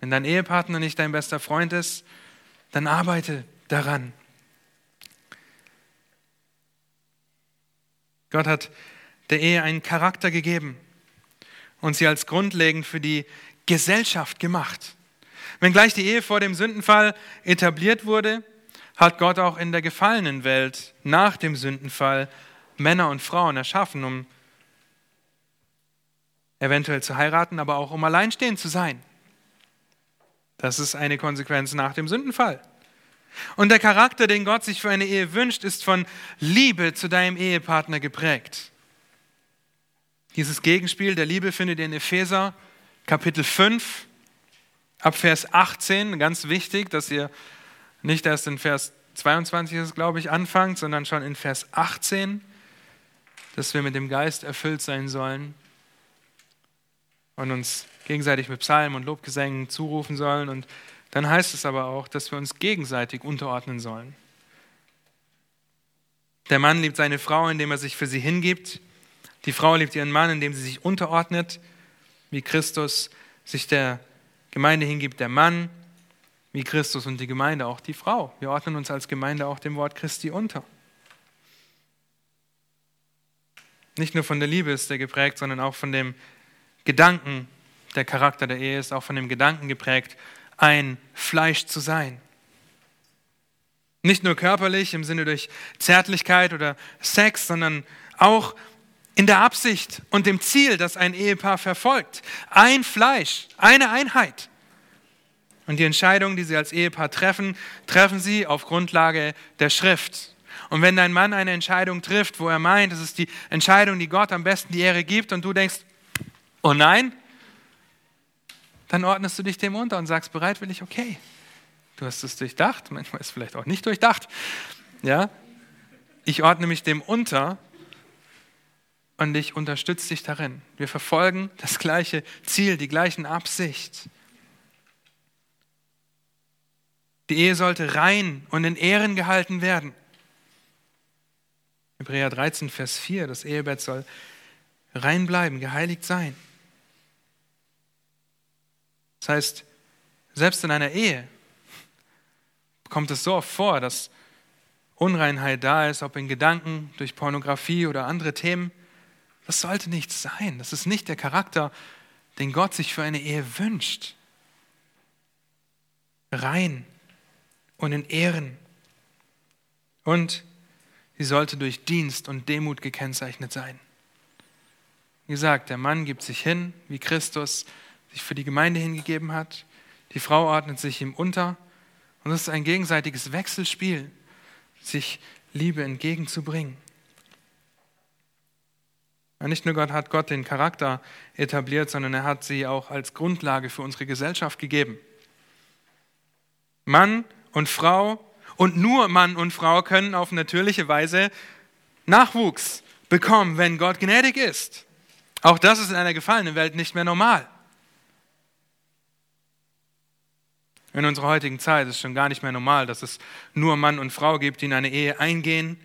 Wenn dein Ehepartner nicht dein bester Freund ist, dann arbeite daran. Gott hat der Ehe einen Charakter gegeben und sie als grundlegend für die Gesellschaft gemacht. Wenngleich die Ehe vor dem Sündenfall etabliert wurde, hat Gott auch in der gefallenen Welt nach dem Sündenfall Männer und Frauen erschaffen, um eventuell zu heiraten, aber auch um alleinstehend zu sein. Das ist eine Konsequenz nach dem Sündenfall. Und der Charakter, den Gott sich für eine Ehe wünscht, ist von Liebe zu deinem Ehepartner geprägt. Dieses Gegenspiel der Liebe findet ihr in Epheser Kapitel 5 ab Vers 18. Ganz wichtig, dass ihr nicht erst in Vers 22 ist, glaube ich, anfangt, sondern schon in Vers 18, dass wir mit dem Geist erfüllt sein sollen und uns gegenseitig mit Psalmen und Lobgesängen zurufen sollen und dann heißt es aber auch, dass wir uns gegenseitig unterordnen sollen. Der Mann liebt seine Frau, indem er sich für sie hingibt. Die Frau liebt ihren Mann, indem sie sich unterordnet, wie Christus sich der Gemeinde hingibt, der Mann, wie Christus und die Gemeinde auch die Frau. Wir ordnen uns als Gemeinde auch dem Wort Christi unter. Nicht nur von der Liebe ist er geprägt, sondern auch von dem Gedanken, der Charakter der Ehe ist auch von dem Gedanken geprägt, ein Fleisch zu sein. Nicht nur körperlich im Sinne durch Zärtlichkeit oder Sex, sondern auch in der Absicht und dem Ziel, das ein Ehepaar verfolgt. Ein Fleisch, eine Einheit. Und die Entscheidungen, die sie als Ehepaar treffen, treffen sie auf Grundlage der Schrift. Und wenn dein Mann eine Entscheidung trifft, wo er meint, es ist die Entscheidung, die Gott am besten die Ehre gibt, und du denkst, oh nein, dann ordnest du dich dem unter und sagst bereitwillig, okay, du hast es durchdacht, manchmal ist es vielleicht auch nicht durchdacht, ja, ich ordne mich dem unter und ich unterstütze dich darin. Wir verfolgen das gleiche Ziel, die gleichen Absicht. Die Ehe sollte rein und in Ehren gehalten werden. Hebräer 13, Vers 4, das Ehebett soll rein bleiben, geheiligt sein. Das heißt, selbst in einer Ehe kommt es so oft vor, dass Unreinheit da ist, ob in Gedanken, durch Pornografie oder andere Themen. Das sollte nicht sein. Das ist nicht der Charakter, den Gott sich für eine Ehe wünscht. Rein und in Ehren. Und sie sollte durch Dienst und Demut gekennzeichnet sein. Wie gesagt, der Mann gibt sich hin, wie Christus sich für die Gemeinde hingegeben hat. Die Frau ordnet sich ihm unter. Und es ist ein gegenseitiges Wechselspiel sich Liebe entgegenzubringen. Nicht nur Gott hat Gott den Charakter etabliert, sondern er hat sie auch als Grundlage für unsere Gesellschaft gegeben. Mann und Frau und nur Mann und Frau können auf natürliche Weise Nachwuchs bekommen, wenn Gott gnädig ist. Auch das ist in einer gefallenen Welt nicht mehr normal. In unserer heutigen Zeit ist es schon gar nicht mehr normal, dass es nur Mann und Frau gibt, die in eine Ehe eingehen.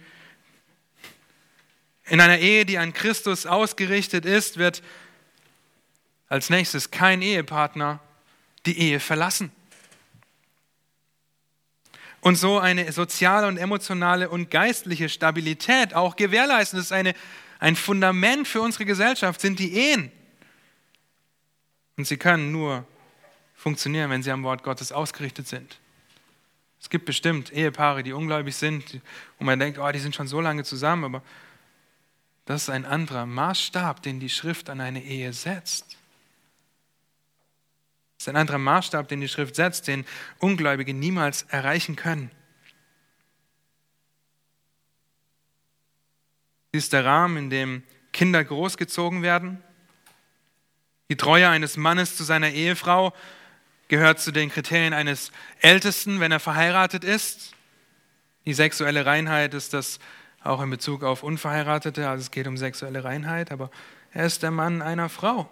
In einer Ehe, die an Christus ausgerichtet ist, wird als nächstes kein Ehepartner die Ehe verlassen. Und so eine soziale und emotionale und geistliche Stabilität auch gewährleisten. Das ist eine, ein Fundament für unsere Gesellschaft, sind die Ehen. Und sie können nur funktionieren, wenn sie am Wort Gottes ausgerichtet sind. Es gibt bestimmt Ehepaare, die ungläubig sind, wo man denkt, oh, die sind schon so lange zusammen, aber das ist ein anderer Maßstab, den die Schrift an eine Ehe setzt. Das ist ein anderer Maßstab, den die Schrift setzt, den Ungläubige niemals erreichen können. Sie ist der Rahmen, in dem Kinder großgezogen werden. Die Treue eines Mannes zu seiner Ehefrau gehört zu den Kriterien eines Ältesten, wenn er verheiratet ist. Die sexuelle Reinheit ist das auch in Bezug auf Unverheiratete, also es geht um sexuelle Reinheit, aber er ist der Mann einer Frau.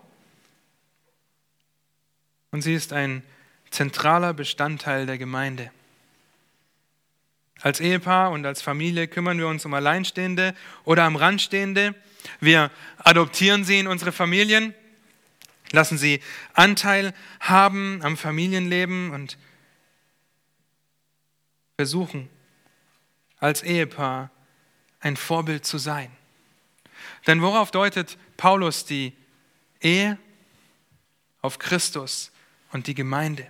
Und sie ist ein zentraler Bestandteil der Gemeinde. Als Ehepaar und als Familie kümmern wir uns um Alleinstehende oder am Rand Stehende. Wir adoptieren sie in unsere Familien Lassen Sie Anteil haben am Familienleben und versuchen als Ehepaar ein Vorbild zu sein. Denn worauf deutet Paulus die Ehe? Auf Christus und die Gemeinde.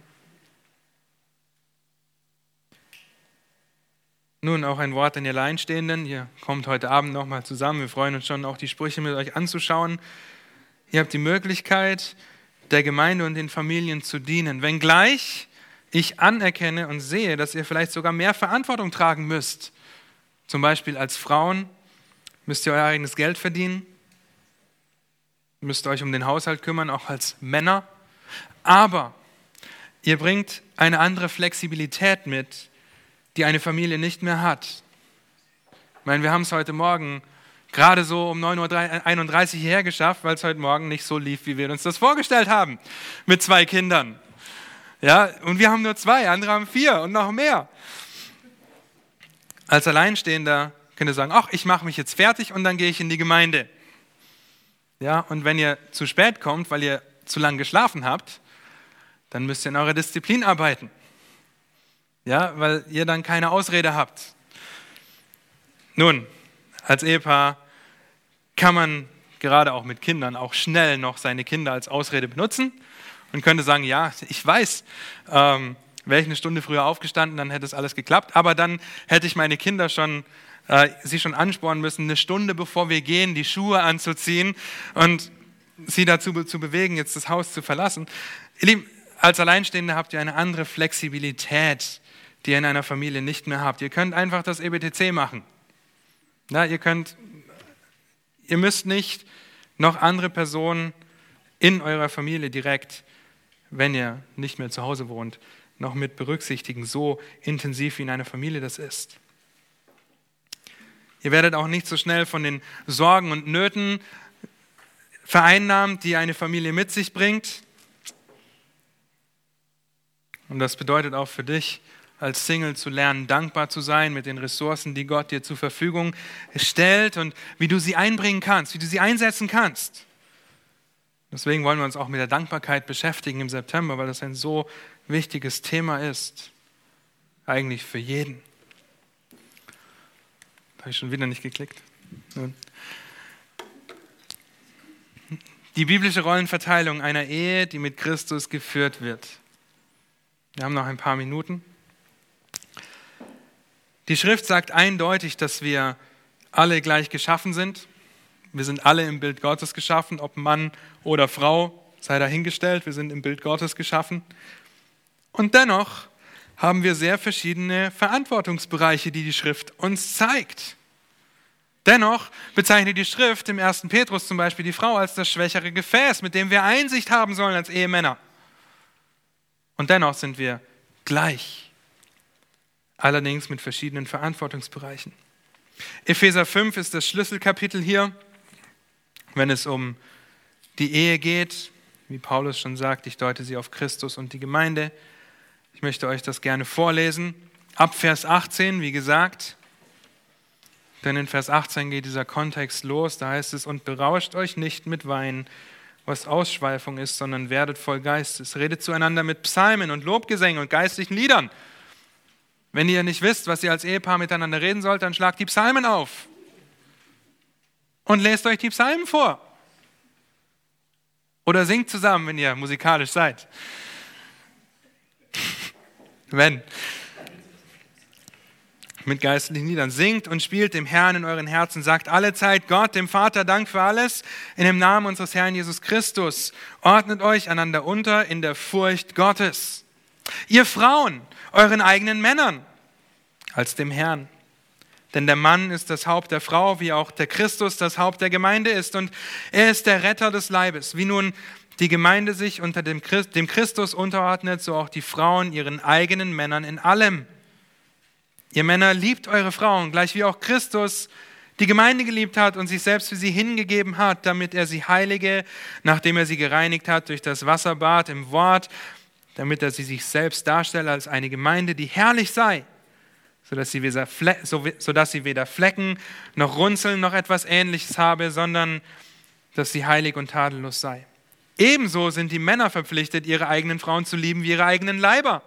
Nun auch ein Wort an die Alleinstehenden. Ihr kommt heute Abend nochmal zusammen. Wir freuen uns schon, auch die Sprüche mit euch anzuschauen. Ihr habt die Möglichkeit, der Gemeinde und den Familien zu dienen, wenngleich ich anerkenne und sehe, dass ihr vielleicht sogar mehr Verantwortung tragen müsst. Zum Beispiel als Frauen müsst ihr euer eigenes Geld verdienen, müsst euch um den Haushalt kümmern, auch als Männer. Aber ihr bringt eine andere Flexibilität mit, die eine Familie nicht mehr hat. Ich meine, wir haben es heute Morgen gerade so um 9.31 Uhr hierher geschafft, weil es heute Morgen nicht so lief, wie wir uns das vorgestellt haben, mit zwei Kindern. Ja, und wir haben nur zwei, andere haben vier und noch mehr. Als Alleinstehender könnt ihr sagen, ach, ich mache mich jetzt fertig und dann gehe ich in die Gemeinde. Ja, und wenn ihr zu spät kommt, weil ihr zu lange geschlafen habt, dann müsst ihr in eurer Disziplin arbeiten. Ja, weil ihr dann keine Ausrede habt. Nun, als Ehepaar kann man gerade auch mit Kindern auch schnell noch seine Kinder als Ausrede benutzen und könnte sagen, ja, ich weiß, ähm, wäre ich eine Stunde früher aufgestanden, dann hätte es alles geklappt, aber dann hätte ich meine Kinder schon äh, sie schon anspornen müssen, eine Stunde bevor wir gehen, die Schuhe anzuziehen und sie dazu zu bewegen, jetzt das Haus zu verlassen. Ihr Lieben, als Alleinstehende habt ihr eine andere Flexibilität, die ihr in einer Familie nicht mehr habt. Ihr könnt einfach das EBTC machen. Ja, ihr könnt, ihr müsst nicht noch andere Personen in eurer Familie direkt, wenn ihr nicht mehr zu Hause wohnt, noch mit berücksichtigen, so intensiv wie in einer Familie das ist. Ihr werdet auch nicht so schnell von den Sorgen und Nöten vereinnahmt, die eine Familie mit sich bringt. Und das bedeutet auch für dich als Single zu lernen, dankbar zu sein mit den Ressourcen, die Gott dir zur Verfügung stellt und wie du sie einbringen kannst, wie du sie einsetzen kannst. Deswegen wollen wir uns auch mit der Dankbarkeit beschäftigen im September, weil das ein so wichtiges Thema ist. Eigentlich für jeden. Habe ich schon wieder nicht geklickt? Die biblische Rollenverteilung einer Ehe, die mit Christus geführt wird. Wir haben noch ein paar Minuten. Die Schrift sagt eindeutig, dass wir alle gleich geschaffen sind. Wir sind alle im Bild Gottes geschaffen, ob Mann oder Frau, sei dahingestellt, wir sind im Bild Gottes geschaffen. Und dennoch haben wir sehr verschiedene Verantwortungsbereiche, die die Schrift uns zeigt. Dennoch bezeichnet die Schrift im 1. Petrus zum Beispiel die Frau als das schwächere Gefäß, mit dem wir Einsicht haben sollen als Ehemänner. Und dennoch sind wir gleich, allerdings mit verschiedenen Verantwortungsbereichen. Epheser 5 ist das Schlüsselkapitel hier, wenn es um die Ehe geht. Wie Paulus schon sagt, ich deute sie auf Christus und die Gemeinde. Ich möchte euch das gerne vorlesen. Ab Vers 18, wie gesagt, denn in Vers 18 geht dieser Kontext los, da heißt es, und berauscht euch nicht mit Wein, was Ausschweifung ist, sondern werdet voll Geistes. Redet zueinander mit Psalmen und Lobgesängen und geistlichen Liedern. Wenn ihr nicht wisst, was ihr als Ehepaar miteinander reden sollt, dann schlagt die Psalmen auf und lest euch die Psalmen vor. Oder singt zusammen, wenn ihr musikalisch seid. <laughs> wenn mit geistlichen Liedern. Singt und spielt dem Herrn in euren Herzen. Sagt alle Zeit Gott, dem Vater, Dank für alles. In dem Namen unseres Herrn Jesus Christus. Ordnet euch einander unter in der Furcht Gottes. Ihr Frauen, euren eigenen Männern als dem Herrn. Denn der Mann ist das Haupt der Frau, wie auch der Christus das Haupt der Gemeinde ist. Und er ist der Retter des Leibes. Wie nun die Gemeinde sich unter dem Christus unterordnet, so auch die Frauen ihren eigenen Männern in allem. Ihr Männer liebt eure Frauen, gleich wie auch Christus die Gemeinde geliebt hat und sich selbst für sie hingegeben hat, damit er sie heilige, nachdem er sie gereinigt hat durch das Wasserbad im Wort, damit er sie sich selbst darstelle als eine Gemeinde, die herrlich sei, sodass sie, weder sodass sie weder Flecken noch Runzeln noch etwas Ähnliches habe, sondern dass sie heilig und tadellos sei. Ebenso sind die Männer verpflichtet, ihre eigenen Frauen zu lieben wie ihre eigenen Leiber.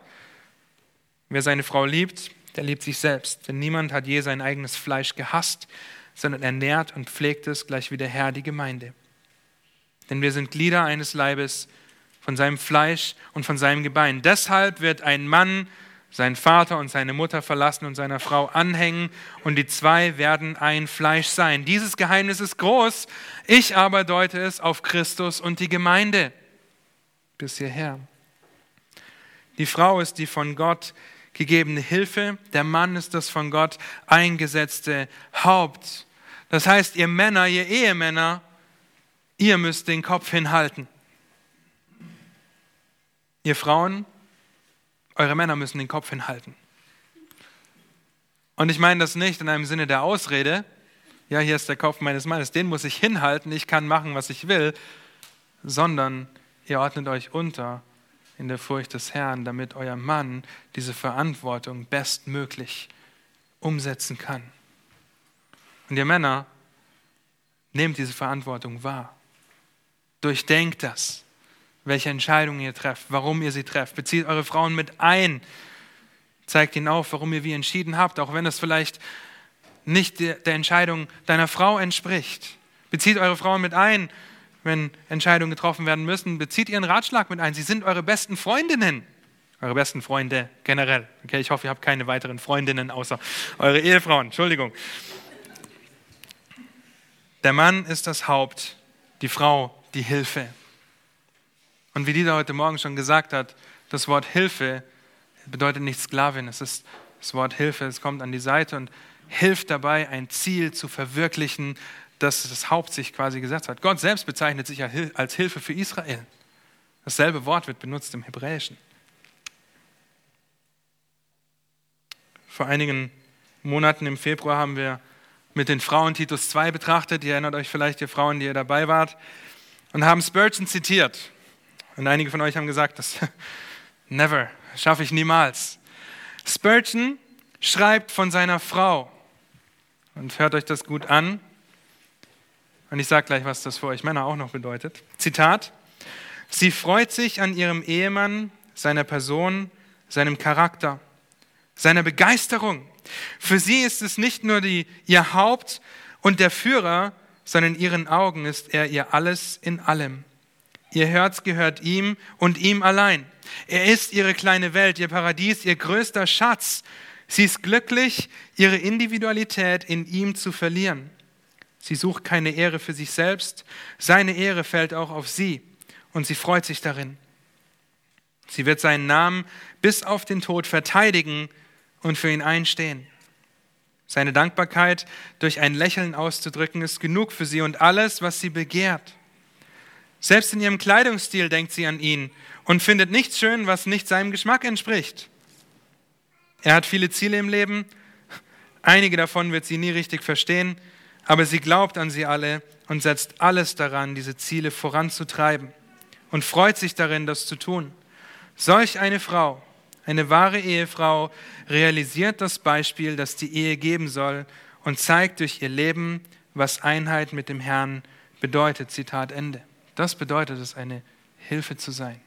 Wer seine Frau liebt, der liebt sich selbst. Denn niemand hat je sein eigenes Fleisch gehasst, sondern ernährt und pflegt es gleich wie der Herr die Gemeinde. Denn wir sind Glieder eines Leibes von seinem Fleisch und von seinem Gebein. Deshalb wird ein Mann seinen Vater und seine Mutter verlassen und seiner Frau anhängen und die zwei werden ein Fleisch sein. Dieses Geheimnis ist groß, ich aber deute es auf Christus und die Gemeinde. Bis hierher. Die Frau ist die von Gott gegebene Hilfe, der Mann ist das von Gott eingesetzte Haupt. Das heißt, ihr Männer, ihr Ehemänner, ihr müsst den Kopf hinhalten. Ihr Frauen, eure Männer müssen den Kopf hinhalten. Und ich meine das nicht in einem Sinne der Ausrede, ja, hier ist der Kopf meines Mannes, den muss ich hinhalten, ich kann machen, was ich will, sondern ihr ordnet euch unter in der Furcht des Herrn, damit euer Mann diese Verantwortung bestmöglich umsetzen kann. Und ihr Männer, nehmt diese Verantwortung wahr. Durchdenkt das, welche Entscheidungen ihr trefft, warum ihr sie trefft. Bezieht eure Frauen mit ein. Zeigt ihnen auf, warum ihr wie entschieden habt, auch wenn es vielleicht nicht der Entscheidung deiner Frau entspricht. Bezieht eure Frauen mit ein, wenn Entscheidungen getroffen werden müssen, bezieht ihren Ratschlag mit ein. Sie sind eure besten Freundinnen Eure besten Freunde generell. Okay, ich hoffe, ihr habt keine weiteren Freundinnen außer eure Ehefrauen. Entschuldigung. Der Mann ist das Haupt, die Frau die Hilfe. Und wie Dieter heute Morgen schon gesagt hat, das Wort Hilfe bedeutet nicht Sklavin, es ist das Wort Hilfe, es kommt an die Seite und hilft dabei, ein Ziel zu verwirklichen, das das Haupt sich quasi gesetzt hat. Gott selbst bezeichnet sich als Hilfe für Israel. Dasselbe Wort wird benutzt im Hebräischen. Vor einigen Monaten im Februar haben wir mit den Frauen Titus 2 betrachtet. Ihr erinnert euch vielleicht, ihr Frauen, die ihr dabei wart, und haben Spurgeon zitiert. Und einige von euch haben gesagt, das <laughs> never, schaffe ich niemals. Spurgeon schreibt von seiner Frau. Und hört euch das gut an. Und ich sage gleich, was das für euch Männer auch noch bedeutet. Zitat. Sie freut sich an ihrem Ehemann, seiner Person, seinem Charakter, seiner Begeisterung. Für sie ist es nicht nur die, ihr Haupt und der Führer, sondern in ihren Augen ist er ihr alles in allem. Ihr Herz gehört ihm und ihm allein. Er ist ihre kleine Welt, ihr Paradies, ihr größter Schatz. Sie ist glücklich, ihre Individualität in ihm zu verlieren. Sie sucht keine Ehre für sich selbst, seine Ehre fällt auch auf sie und sie freut sich darin. Sie wird seinen Namen bis auf den Tod verteidigen und für ihn einstehen. Seine Dankbarkeit durch ein Lächeln auszudrücken, ist genug für sie und alles, was sie begehrt. Selbst in ihrem Kleidungsstil denkt sie an ihn und findet nichts schön, was nicht seinem Geschmack entspricht. Er hat viele Ziele im Leben, einige davon wird sie nie richtig verstehen, aber sie glaubt an sie alle und setzt alles daran, diese Ziele voranzutreiben und freut sich darin, das zu tun. Solch eine Frau, eine wahre Ehefrau, realisiert das Beispiel, das die Ehe geben soll und zeigt durch ihr Leben, was Einheit mit dem Herrn bedeutet. Zitat Ende. Das bedeutet es, eine Hilfe zu sein.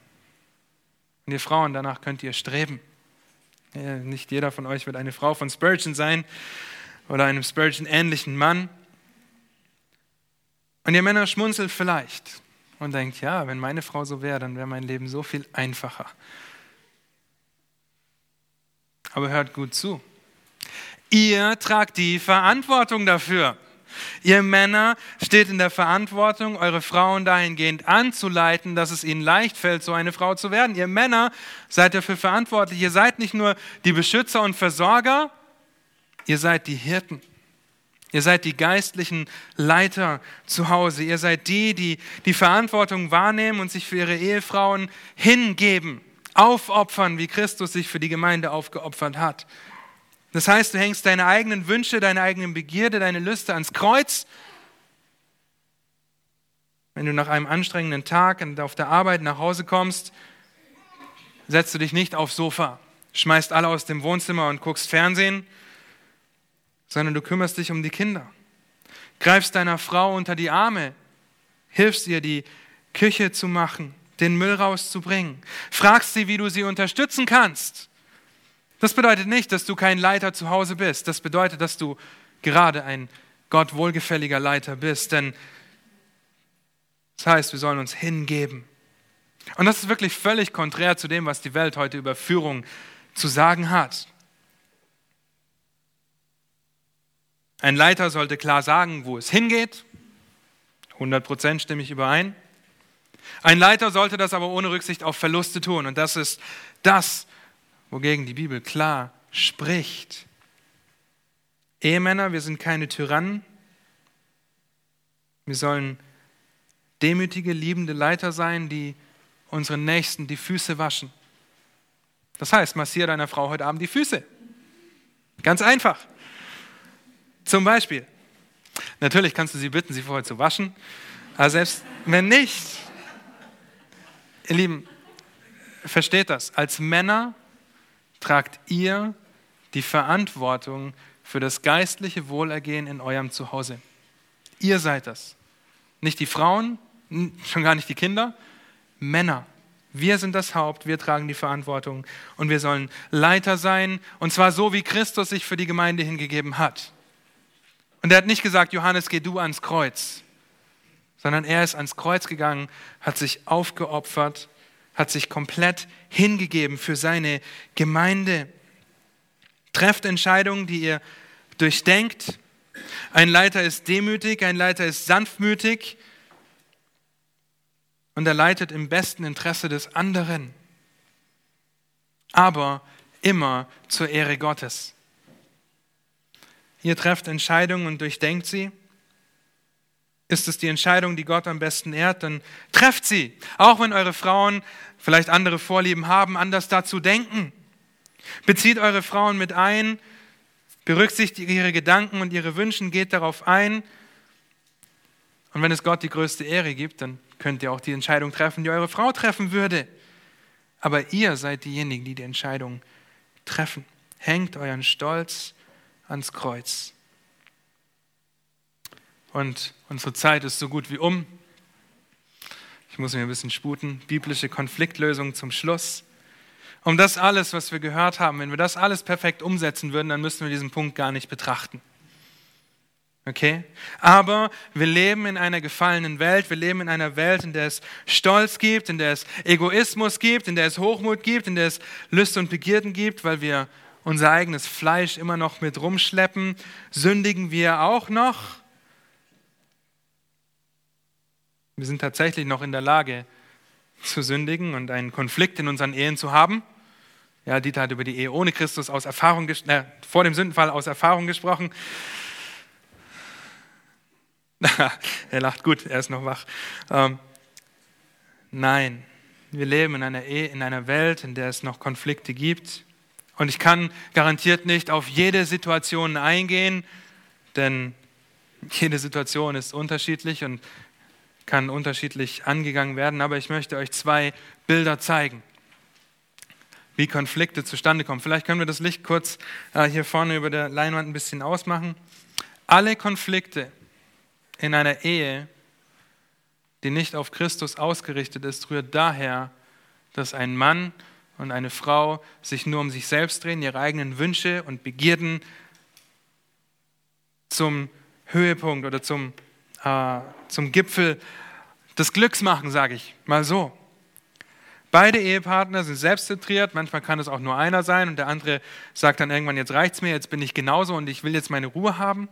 Und ihr Frauen, danach könnt ihr streben. Nicht jeder von euch wird eine Frau von Spurgeon sein oder einem Spurgeon-ähnlichen Mann. Und ihr Männer schmunzelt vielleicht und denkt, ja, wenn meine Frau so wäre, dann wäre mein Leben so viel einfacher. Aber hört gut zu. Ihr tragt die Verantwortung dafür. Ihr Männer steht in der Verantwortung, eure Frauen dahingehend anzuleiten, dass es ihnen leicht fällt, so eine Frau zu werden. Ihr Männer seid dafür verantwortlich. Ihr seid nicht nur die Beschützer und Versorger, ihr seid die Hirten. Ihr seid die geistlichen Leiter zu Hause. Ihr seid die, die die Verantwortung wahrnehmen und sich für ihre Ehefrauen hingeben, aufopfern, wie Christus sich für die Gemeinde aufgeopfert hat. Das heißt, du hängst deine eigenen Wünsche, deine eigenen Begierde, deine Lüste ans Kreuz. Wenn du nach einem anstrengenden Tag auf der Arbeit nach Hause kommst, setzt du dich nicht aufs Sofa, schmeißt alle aus dem Wohnzimmer und guckst Fernsehen, sondern du kümmerst dich um die Kinder. Greifst deiner Frau unter die Arme, hilfst ihr, die Küche zu machen, den Müll rauszubringen, fragst sie, wie du sie unterstützen kannst. Das bedeutet nicht, dass du kein Leiter zu Hause bist. Das bedeutet, dass du gerade ein Gott wohlgefälliger Leiter bist. Denn das heißt, wir sollen uns hingeben. Und das ist wirklich völlig konträr zu dem, was die Welt heute über Führung zu sagen hat. Ein Leiter sollte klar sagen, wo es hingeht. 100% stimme ich überein. Ein Leiter sollte das aber ohne Rücksicht auf Verluste tun. Und das ist das, wogegen die Bibel klar spricht. Ehemänner, wir sind keine Tyrannen. Wir sollen demütige, liebende Leiter sein, die unseren Nächsten die Füße waschen. Das heißt, massiere deiner Frau heute Abend die Füße. Ganz einfach. Zum Beispiel. Natürlich kannst du sie bitten, sie vorher zu waschen, aber selbst wenn nicht, ihr Lieben, versteht das, als Männer tragt ihr die Verantwortung für das geistliche Wohlergehen in eurem Zuhause. Ihr seid das. Nicht die Frauen, schon gar nicht die Kinder, Männer. Wir sind das Haupt, wir tragen die Verantwortung und wir sollen Leiter sein, und zwar so, wie Christus sich für die Gemeinde hingegeben hat. Und er hat nicht gesagt, Johannes, geh du ans Kreuz, sondern er ist ans Kreuz gegangen, hat sich aufgeopfert, hat sich komplett hingegeben für seine Gemeinde. Trefft Entscheidungen, die ihr durchdenkt. Ein Leiter ist demütig, ein Leiter ist sanftmütig und er leitet im besten Interesse des anderen, aber immer zur Ehre Gottes. Ihr trefft Entscheidungen und durchdenkt sie. Ist es die Entscheidung, die Gott am besten ehrt, dann trefft sie. Auch wenn eure Frauen vielleicht andere Vorlieben haben, anders dazu denken. Bezieht eure Frauen mit ein, berücksichtigt ihre Gedanken und ihre Wünsche, geht darauf ein. Und wenn es Gott die größte Ehre gibt, dann könnt ihr auch die Entscheidung treffen, die eure Frau treffen würde. Aber ihr seid diejenigen, die die Entscheidung treffen. Hängt euren Stolz ans Kreuz. Und unsere Zeit ist so gut wie um. Ich muss mir ein bisschen sputen. Biblische Konfliktlösung zum Schluss. Um das alles, was wir gehört haben, wenn wir das alles perfekt umsetzen würden, dann müssten wir diesen Punkt gar nicht betrachten. Okay? Aber wir leben in einer gefallenen Welt. Wir leben in einer Welt, in der es Stolz gibt, in der es Egoismus gibt, in der es Hochmut gibt, in der es Lüste und Begierden gibt, weil wir unser eigenes Fleisch immer noch mit rumschleppen. Sündigen wir auch noch? Wir sind tatsächlich noch in der Lage zu sündigen und einen Konflikt in unseren Ehen zu haben. Ja, Dieter hat über die Ehe ohne Christus aus Erfahrung, äh, vor dem Sündenfall aus Erfahrung gesprochen. <laughs> er lacht gut, er ist noch wach. Ähm, nein, wir leben in einer, Ehe, in einer Welt, in der es noch Konflikte gibt. Und ich kann garantiert nicht auf jede Situation eingehen, denn jede Situation ist unterschiedlich und kann unterschiedlich angegangen werden. Aber ich möchte euch zwei Bilder zeigen, wie Konflikte zustande kommen. Vielleicht können wir das Licht kurz äh, hier vorne über der Leinwand ein bisschen ausmachen. Alle Konflikte in einer Ehe, die nicht auf Christus ausgerichtet ist, rührt daher, dass ein Mann und eine Frau sich nur um sich selbst drehen, ihre eigenen Wünsche und Begierden zum Höhepunkt oder zum, äh, zum Gipfel des Glücks machen, sage ich mal so. Beide Ehepartner sind selbstzentriert, manchmal kann es auch nur einer sein und der andere sagt dann irgendwann, jetzt reicht es mir, jetzt bin ich genauso und ich will jetzt meine Ruhe haben.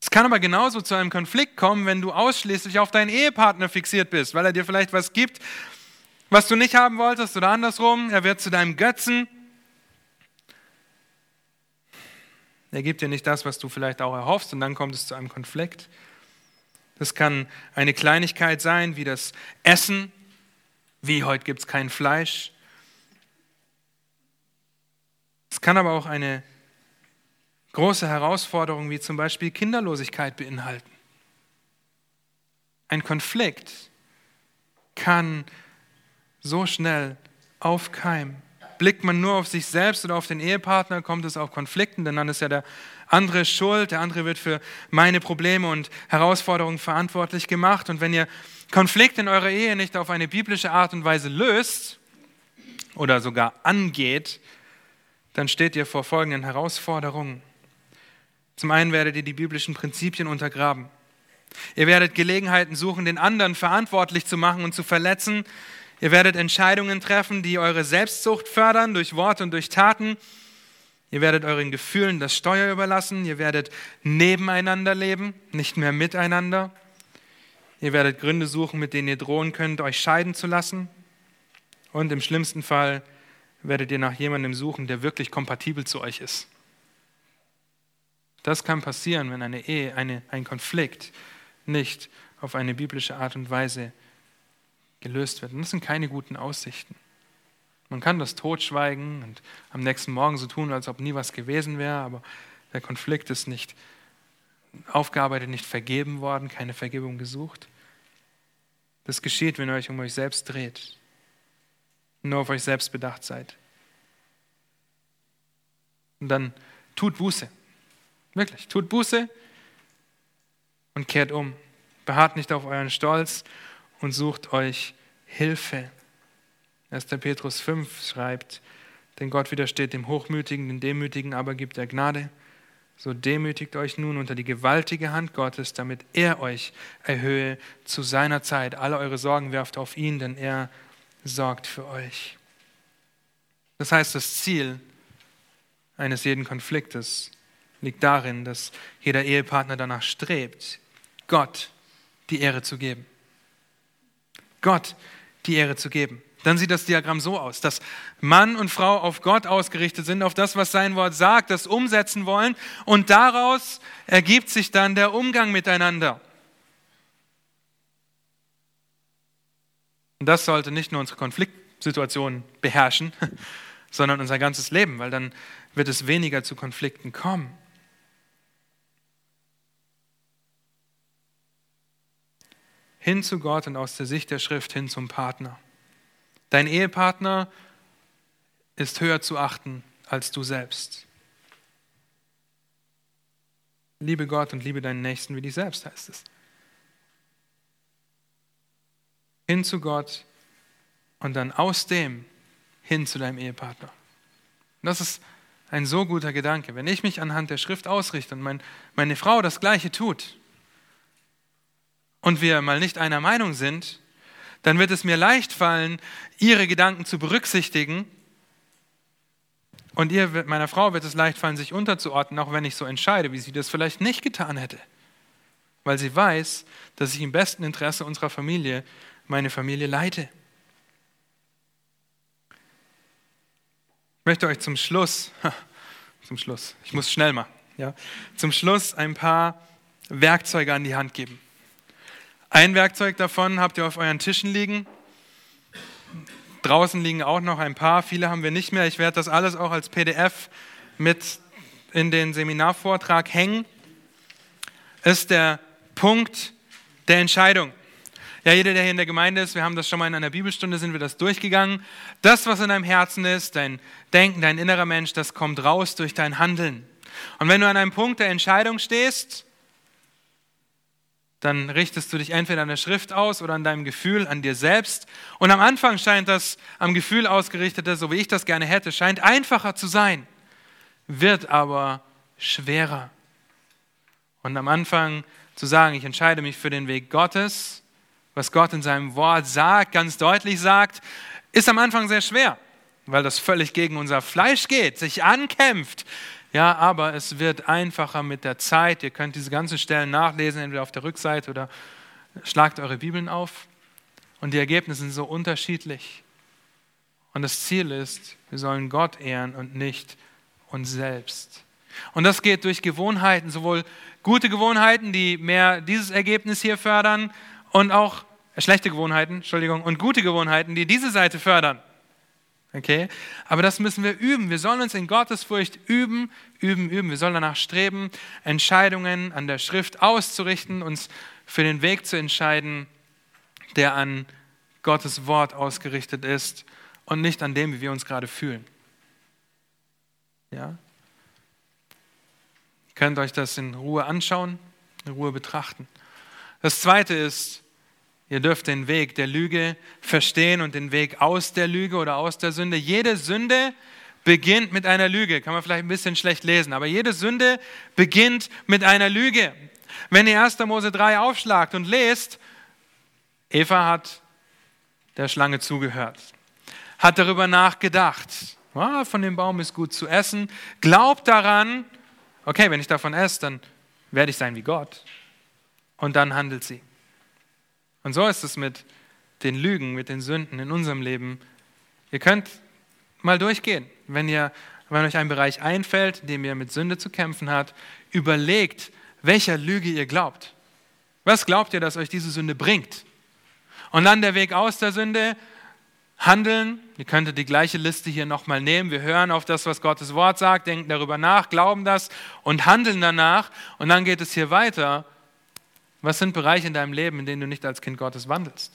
Es kann aber genauso zu einem Konflikt kommen, wenn du ausschließlich auf deinen Ehepartner fixiert bist, weil er dir vielleicht was gibt, was du nicht haben wolltest oder andersrum. Er wird zu deinem Götzen. Er gibt dir nicht das, was du vielleicht auch erhoffst und dann kommt es zu einem Konflikt. Das kann eine Kleinigkeit sein, wie das Essen, wie heute gibt es kein Fleisch. Es kann aber auch eine große Herausforderungen wie zum Beispiel Kinderlosigkeit beinhalten. Ein Konflikt kann so schnell aufkeimen. Blickt man nur auf sich selbst oder auf den Ehepartner, kommt es auf Konflikten, denn dann ist ja der andere schuld, der andere wird für meine Probleme und Herausforderungen verantwortlich gemacht. Und wenn ihr Konflikt in eurer Ehe nicht auf eine biblische Art und Weise löst oder sogar angeht, dann steht ihr vor folgenden Herausforderungen. Zum einen werdet ihr die biblischen Prinzipien untergraben. Ihr werdet Gelegenheiten suchen, den anderen verantwortlich zu machen und zu verletzen. Ihr werdet Entscheidungen treffen, die eure Selbstsucht fördern durch Worte und durch Taten. Ihr werdet euren Gefühlen das Steuer überlassen. Ihr werdet nebeneinander leben, nicht mehr miteinander. Ihr werdet Gründe suchen, mit denen ihr drohen könnt, euch scheiden zu lassen. Und im schlimmsten Fall werdet ihr nach jemandem suchen, der wirklich kompatibel zu euch ist. Das kann passieren, wenn eine Ehe, eine, ein Konflikt nicht auf eine biblische Art und Weise gelöst wird. Und das sind keine guten Aussichten. Man kann das totschweigen und am nächsten Morgen so tun, als ob nie was gewesen wäre, aber der Konflikt ist nicht aufgearbeitet, nicht vergeben worden, keine Vergebung gesucht. Das geschieht, wenn ihr euch um euch selbst dreht, nur auf euch selbst bedacht seid. Und dann tut Buße. Wirklich, tut Buße und kehrt um. Beharrt nicht auf euren Stolz und sucht euch Hilfe. 1. Petrus 5 schreibt, denn Gott widersteht dem Hochmütigen, den Demütigen aber gibt er Gnade. So demütigt euch nun unter die gewaltige Hand Gottes, damit er euch erhöhe zu seiner Zeit. Alle eure Sorgen werft auf ihn, denn er sorgt für euch. Das heißt, das Ziel eines jeden Konfliktes liegt darin, dass jeder Ehepartner danach strebt, Gott die Ehre zu geben. Gott die Ehre zu geben. Dann sieht das Diagramm so aus, dass Mann und Frau auf Gott ausgerichtet sind, auf das, was sein Wort sagt, das umsetzen wollen und daraus ergibt sich dann der Umgang miteinander. Und das sollte nicht nur unsere Konfliktsituation beherrschen, <laughs> sondern unser ganzes Leben, weil dann wird es weniger zu Konflikten kommen. Hin zu Gott und aus der Sicht der Schrift hin zum Partner. Dein Ehepartner ist höher zu achten als du selbst. Liebe Gott und liebe deinen Nächsten wie dich selbst, heißt es. Hin zu Gott und dann aus dem hin zu deinem Ehepartner. Das ist ein so guter Gedanke. Wenn ich mich anhand der Schrift ausrichte und mein, meine Frau das Gleiche tut und wir mal nicht einer Meinung sind, dann wird es mir leicht fallen, ihre Gedanken zu berücksichtigen. Und ihr, meiner Frau wird es leicht fallen, sich unterzuordnen, auch wenn ich so entscheide, wie sie das vielleicht nicht getan hätte. Weil sie weiß, dass ich im besten Interesse unserer Familie meine Familie leite. Ich möchte euch zum Schluss, <laughs> zum Schluss, ich muss schnell machen, ja, zum Schluss ein paar Werkzeuge an die Hand geben. Ein Werkzeug davon habt ihr auf euren Tischen liegen. Draußen liegen auch noch ein paar, viele haben wir nicht mehr. Ich werde das alles auch als PDF mit in den Seminarvortrag hängen. Ist der Punkt der Entscheidung. Ja, jeder, der hier in der Gemeinde ist, wir haben das schon mal in einer Bibelstunde, sind wir das durchgegangen. Das, was in deinem Herzen ist, dein Denken, dein innerer Mensch, das kommt raus durch dein Handeln. Und wenn du an einem Punkt der Entscheidung stehst, dann richtest du dich entweder an der Schrift aus oder an deinem Gefühl, an dir selbst. Und am Anfang scheint das am Gefühl ausgerichtete, so wie ich das gerne hätte, scheint einfacher zu sein, wird aber schwerer. Und am Anfang zu sagen, ich entscheide mich für den Weg Gottes, was Gott in seinem Wort sagt, ganz deutlich sagt, ist am Anfang sehr schwer, weil das völlig gegen unser Fleisch geht, sich ankämpft, ja, aber es wird einfacher mit der Zeit. Ihr könnt diese ganzen Stellen nachlesen, entweder auf der Rückseite oder schlagt eure Bibeln auf. Und die Ergebnisse sind so unterschiedlich. Und das Ziel ist, wir sollen Gott ehren und nicht uns selbst. Und das geht durch Gewohnheiten, sowohl gute Gewohnheiten, die mehr dieses Ergebnis hier fördern, und auch äh, schlechte Gewohnheiten, Entschuldigung, und gute Gewohnheiten, die diese Seite fördern. Okay? Aber das müssen wir üben. Wir sollen uns in Gottesfurcht üben, üben, üben. Wir sollen danach streben, Entscheidungen an der Schrift auszurichten, uns für den Weg zu entscheiden, der an Gottes Wort ausgerichtet ist und nicht an dem, wie wir uns gerade fühlen. Ja? Ihr könnt euch das in Ruhe anschauen, in Ruhe betrachten. Das zweite ist, Ihr dürft den Weg der Lüge verstehen und den Weg aus der Lüge oder aus der Sünde. Jede Sünde beginnt mit einer Lüge. Kann man vielleicht ein bisschen schlecht lesen, aber jede Sünde beginnt mit einer Lüge. Wenn ihr 1. Mose 3 aufschlagt und lest, Eva hat der Schlange zugehört, hat darüber nachgedacht, ah, von dem Baum ist gut zu essen, glaubt daran, okay, wenn ich davon esse, dann werde ich sein wie Gott. Und dann handelt sie. Und so ist es mit den Lügen, mit den Sünden in unserem Leben. Ihr könnt mal durchgehen. Wenn, ihr, wenn euch ein Bereich einfällt, in dem ihr mit Sünde zu kämpfen habt, überlegt, welcher Lüge ihr glaubt. Was glaubt ihr, dass euch diese Sünde bringt? Und dann der Weg aus der Sünde, handeln. Ihr könntet die gleiche Liste hier nochmal nehmen. Wir hören auf das, was Gottes Wort sagt, denken darüber nach, glauben das und handeln danach. Und dann geht es hier weiter. Was sind Bereiche in deinem Leben, in denen du nicht als Kind Gottes wandelst?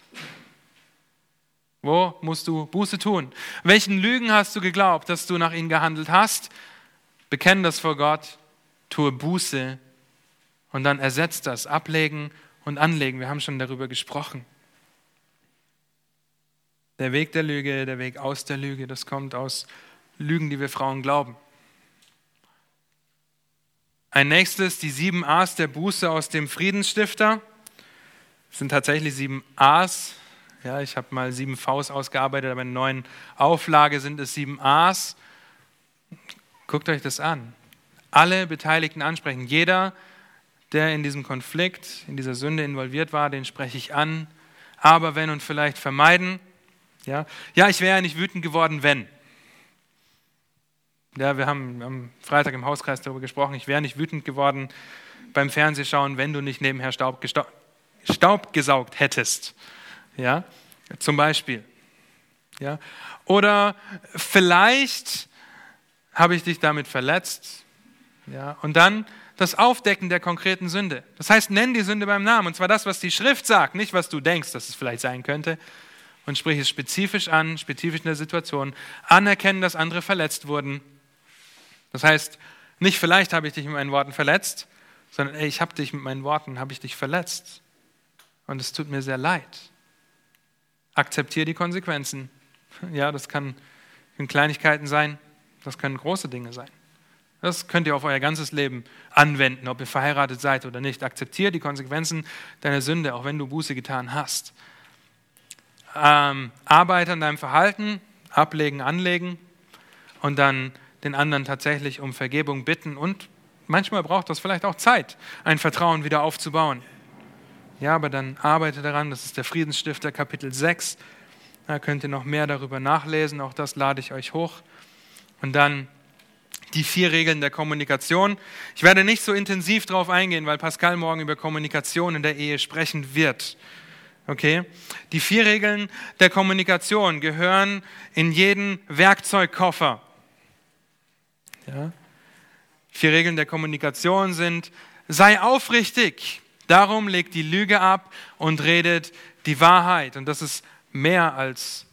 Wo musst du Buße tun? Welchen Lügen hast du geglaubt, dass du nach ihnen gehandelt hast? Bekenne das vor Gott, tue Buße und dann ersetzt das. Ablegen und anlegen. Wir haben schon darüber gesprochen. Der Weg der Lüge, der Weg aus der Lüge, das kommt aus Lügen, die wir Frauen glauben. Ein nächstes, die sieben A's der Buße aus dem Friedensstifter. Das sind tatsächlich sieben A's. Ja, ich habe mal sieben V's ausgearbeitet, aber in der neuen Auflage sind es sieben A's. Guckt euch das an. Alle Beteiligten ansprechen. Jeder, der in diesem Konflikt, in dieser Sünde involviert war, den spreche ich an. Aber wenn und vielleicht vermeiden. Ja, ja ich wäre ja nicht wütend geworden, wenn. Ja, wir haben am Freitag im Hauskreis darüber gesprochen. Ich wäre nicht wütend geworden beim Fernsehschauen, wenn du nicht nebenher Staub, Staub gesaugt hättest. Ja, zum Beispiel. Ja, oder vielleicht habe ich dich damit verletzt. Ja, und dann das Aufdecken der konkreten Sünde. Das heißt, nenn die Sünde beim Namen. Und zwar das, was die Schrift sagt, nicht was du denkst, dass es vielleicht sein könnte. Und sprich es spezifisch an, spezifisch in der Situation. Anerkennen, dass andere verletzt wurden das heißt, nicht vielleicht habe ich dich mit meinen Worten verletzt, sondern ey, ich habe dich mit meinen Worten, habe ich dich verletzt. Und es tut mir sehr leid. Akzeptiere die Konsequenzen. <laughs> Ja, das kann, können Kleinigkeiten sein, das können große Dinge sein. Das könnt ihr auf euer ganzes Leben anwenden, ob ihr verheiratet seid oder nicht. Akzeptiere die Konsequenzen deiner Sünde, auch wenn du Buße getan hast. Ähm, arbeite an deinem Verhalten, ablegen, anlegen und dann den anderen tatsächlich um Vergebung bitten und manchmal braucht das vielleicht auch Zeit, ein Vertrauen wieder aufzubauen. Ja, aber dann arbeite daran, das ist der Friedensstifter Kapitel 6. Da könnt ihr noch mehr darüber nachlesen, auch das lade ich euch hoch. Und dann die vier Regeln der Kommunikation. Ich werde nicht so intensiv darauf eingehen, weil Pascal morgen über Kommunikation in der Ehe sprechen wird. Okay? Die vier Regeln der Kommunikation gehören in jeden Werkzeugkoffer. Ja? Vier Regeln der Kommunikation sind, sei aufrichtig, darum legt die Lüge ab und redet die Wahrheit. Und das ist mehr als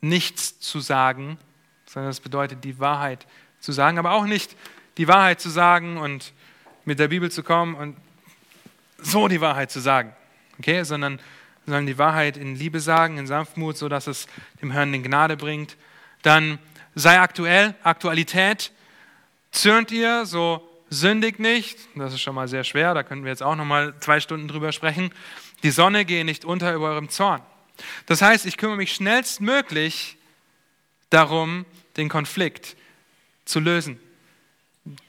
nichts zu sagen, sondern das bedeutet die Wahrheit zu sagen, aber auch nicht die Wahrheit zu sagen und mit der Bibel zu kommen und so die Wahrheit zu sagen, okay, sondern sollen die Wahrheit in Liebe sagen, in Sanftmut, so dass es dem Hörenden Gnade bringt. Dann sei aktuell, Aktualität, Zürnt ihr, so sündigt nicht. Das ist schon mal sehr schwer, da könnten wir jetzt auch noch mal zwei Stunden drüber sprechen. Die Sonne gehe nicht unter über eurem Zorn. Das heißt, ich kümmere mich schnellstmöglich darum, den Konflikt zu lösen.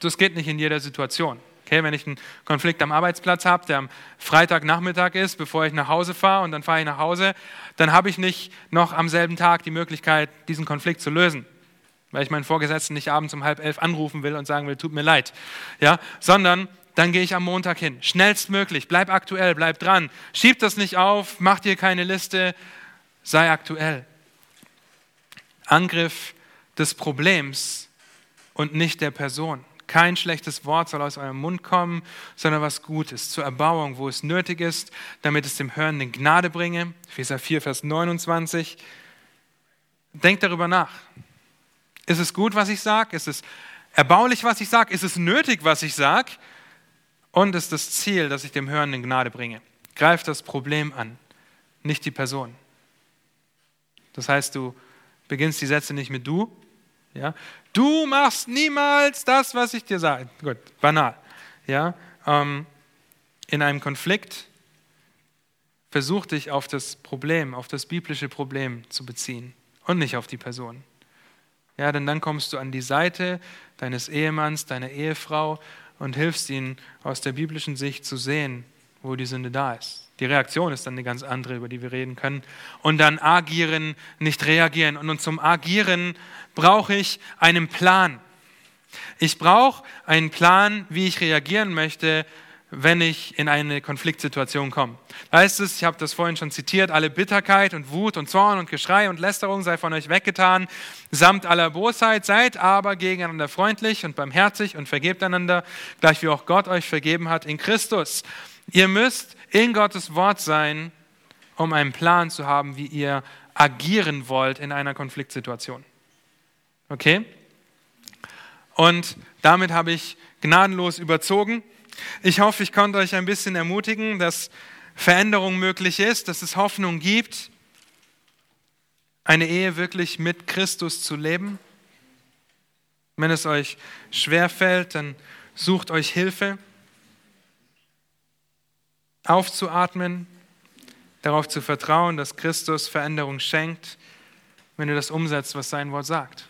Das geht nicht in jeder Situation. Okay, wenn ich einen Konflikt am Arbeitsplatz habe, der am Freitagnachmittag ist, bevor ich nach Hause fahre und dann fahre ich nach Hause, dann habe ich nicht noch am selben Tag die Möglichkeit, diesen Konflikt zu lösen weil ich meinen Vorgesetzten nicht abends um halb elf anrufen will und sagen will, tut mir leid, ja, sondern dann gehe ich am Montag hin, schnellstmöglich, bleib aktuell, bleib dran, schieb das nicht auf, mach dir keine Liste, sei aktuell. Angriff des Problems und nicht der Person. Kein schlechtes Wort soll aus eurem Mund kommen, sondern was Gutes, zur Erbauung, wo es nötig ist, damit es dem Hörenden Gnade bringe. Epheser 4, Vers 29. Denkt darüber nach. Ist es gut, was ich sage? Ist es erbaulich, was ich sage? Ist es nötig, was ich sage? Und ist das Ziel, dass ich dem Hörenden Gnade bringe? Greif das Problem an, nicht die Person. Das heißt, du beginnst die Sätze nicht mit du. Ja? Du machst niemals das, was ich dir sage. Gut, banal. Ja? Ähm, in einem Konflikt versuch dich auf das Problem, auf das biblische Problem zu beziehen und nicht auf die Person. Ja, denn dann kommst du an die Seite deines Ehemanns, deiner Ehefrau und hilfst ihnen aus der biblischen Sicht zu sehen, wo die Sünde da ist. Die Reaktion ist dann eine ganz andere, über die wir reden können. Und dann agieren, nicht reagieren. Und zum Agieren brauche ich einen Plan. Ich brauche einen Plan, wie ich reagieren möchte, wenn ich in eine Konfliktsituation komme. Da heißt es, ich habe das vorhin schon zitiert, alle Bitterkeit und Wut und Zorn und Geschrei und Lästerung sei von euch weggetan, samt aller Bosheit, seid aber gegeneinander freundlich und barmherzig und vergebt einander, gleich wie auch Gott euch vergeben hat in Christus. Ihr müsst in Gottes Wort sein, um einen Plan zu haben, wie ihr agieren wollt in einer Konfliktsituation. Okay? Und damit habe ich gnadenlos überzogen. Ich hoffe, ich konnte euch ein bisschen ermutigen, dass Veränderung möglich ist, dass es Hoffnung gibt, eine Ehe wirklich mit Christus zu leben. Wenn es euch schwer fällt, dann Sucht euch Hilfe, aufzuatmen, darauf zu vertrauen, dass Christus Veränderung schenkt, wenn du das umsetzt, was sein Wort sagt.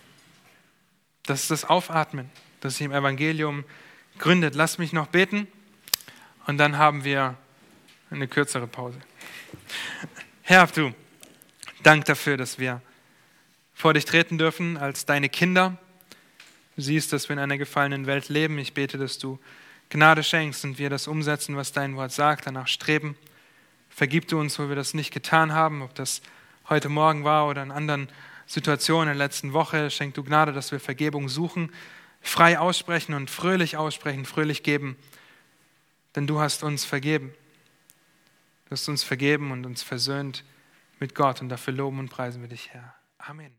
Das ist das Aufatmen, das sich im Evangelium gründet. Lass mich noch beten und dann haben wir eine kürzere Pause. Herr, du, Dank dafür, dass wir vor dich treten dürfen als deine Kinder. Du siehst, dass wir in einer gefallenen Welt leben. Ich bete, dass du Gnade schenkst und wir das umsetzen, was dein Wort sagt, danach streben. Vergib du uns, wo wir das nicht getan haben, ob das heute Morgen war oder in anderen Situationen in der letzten Woche. Schenk du Gnade, dass wir Vergebung suchen, frei aussprechen und fröhlich aussprechen, fröhlich geben, denn du hast uns vergeben. Du hast uns vergeben und uns versöhnt mit Gott und dafür loben und preisen wir dich, Herr. Amen.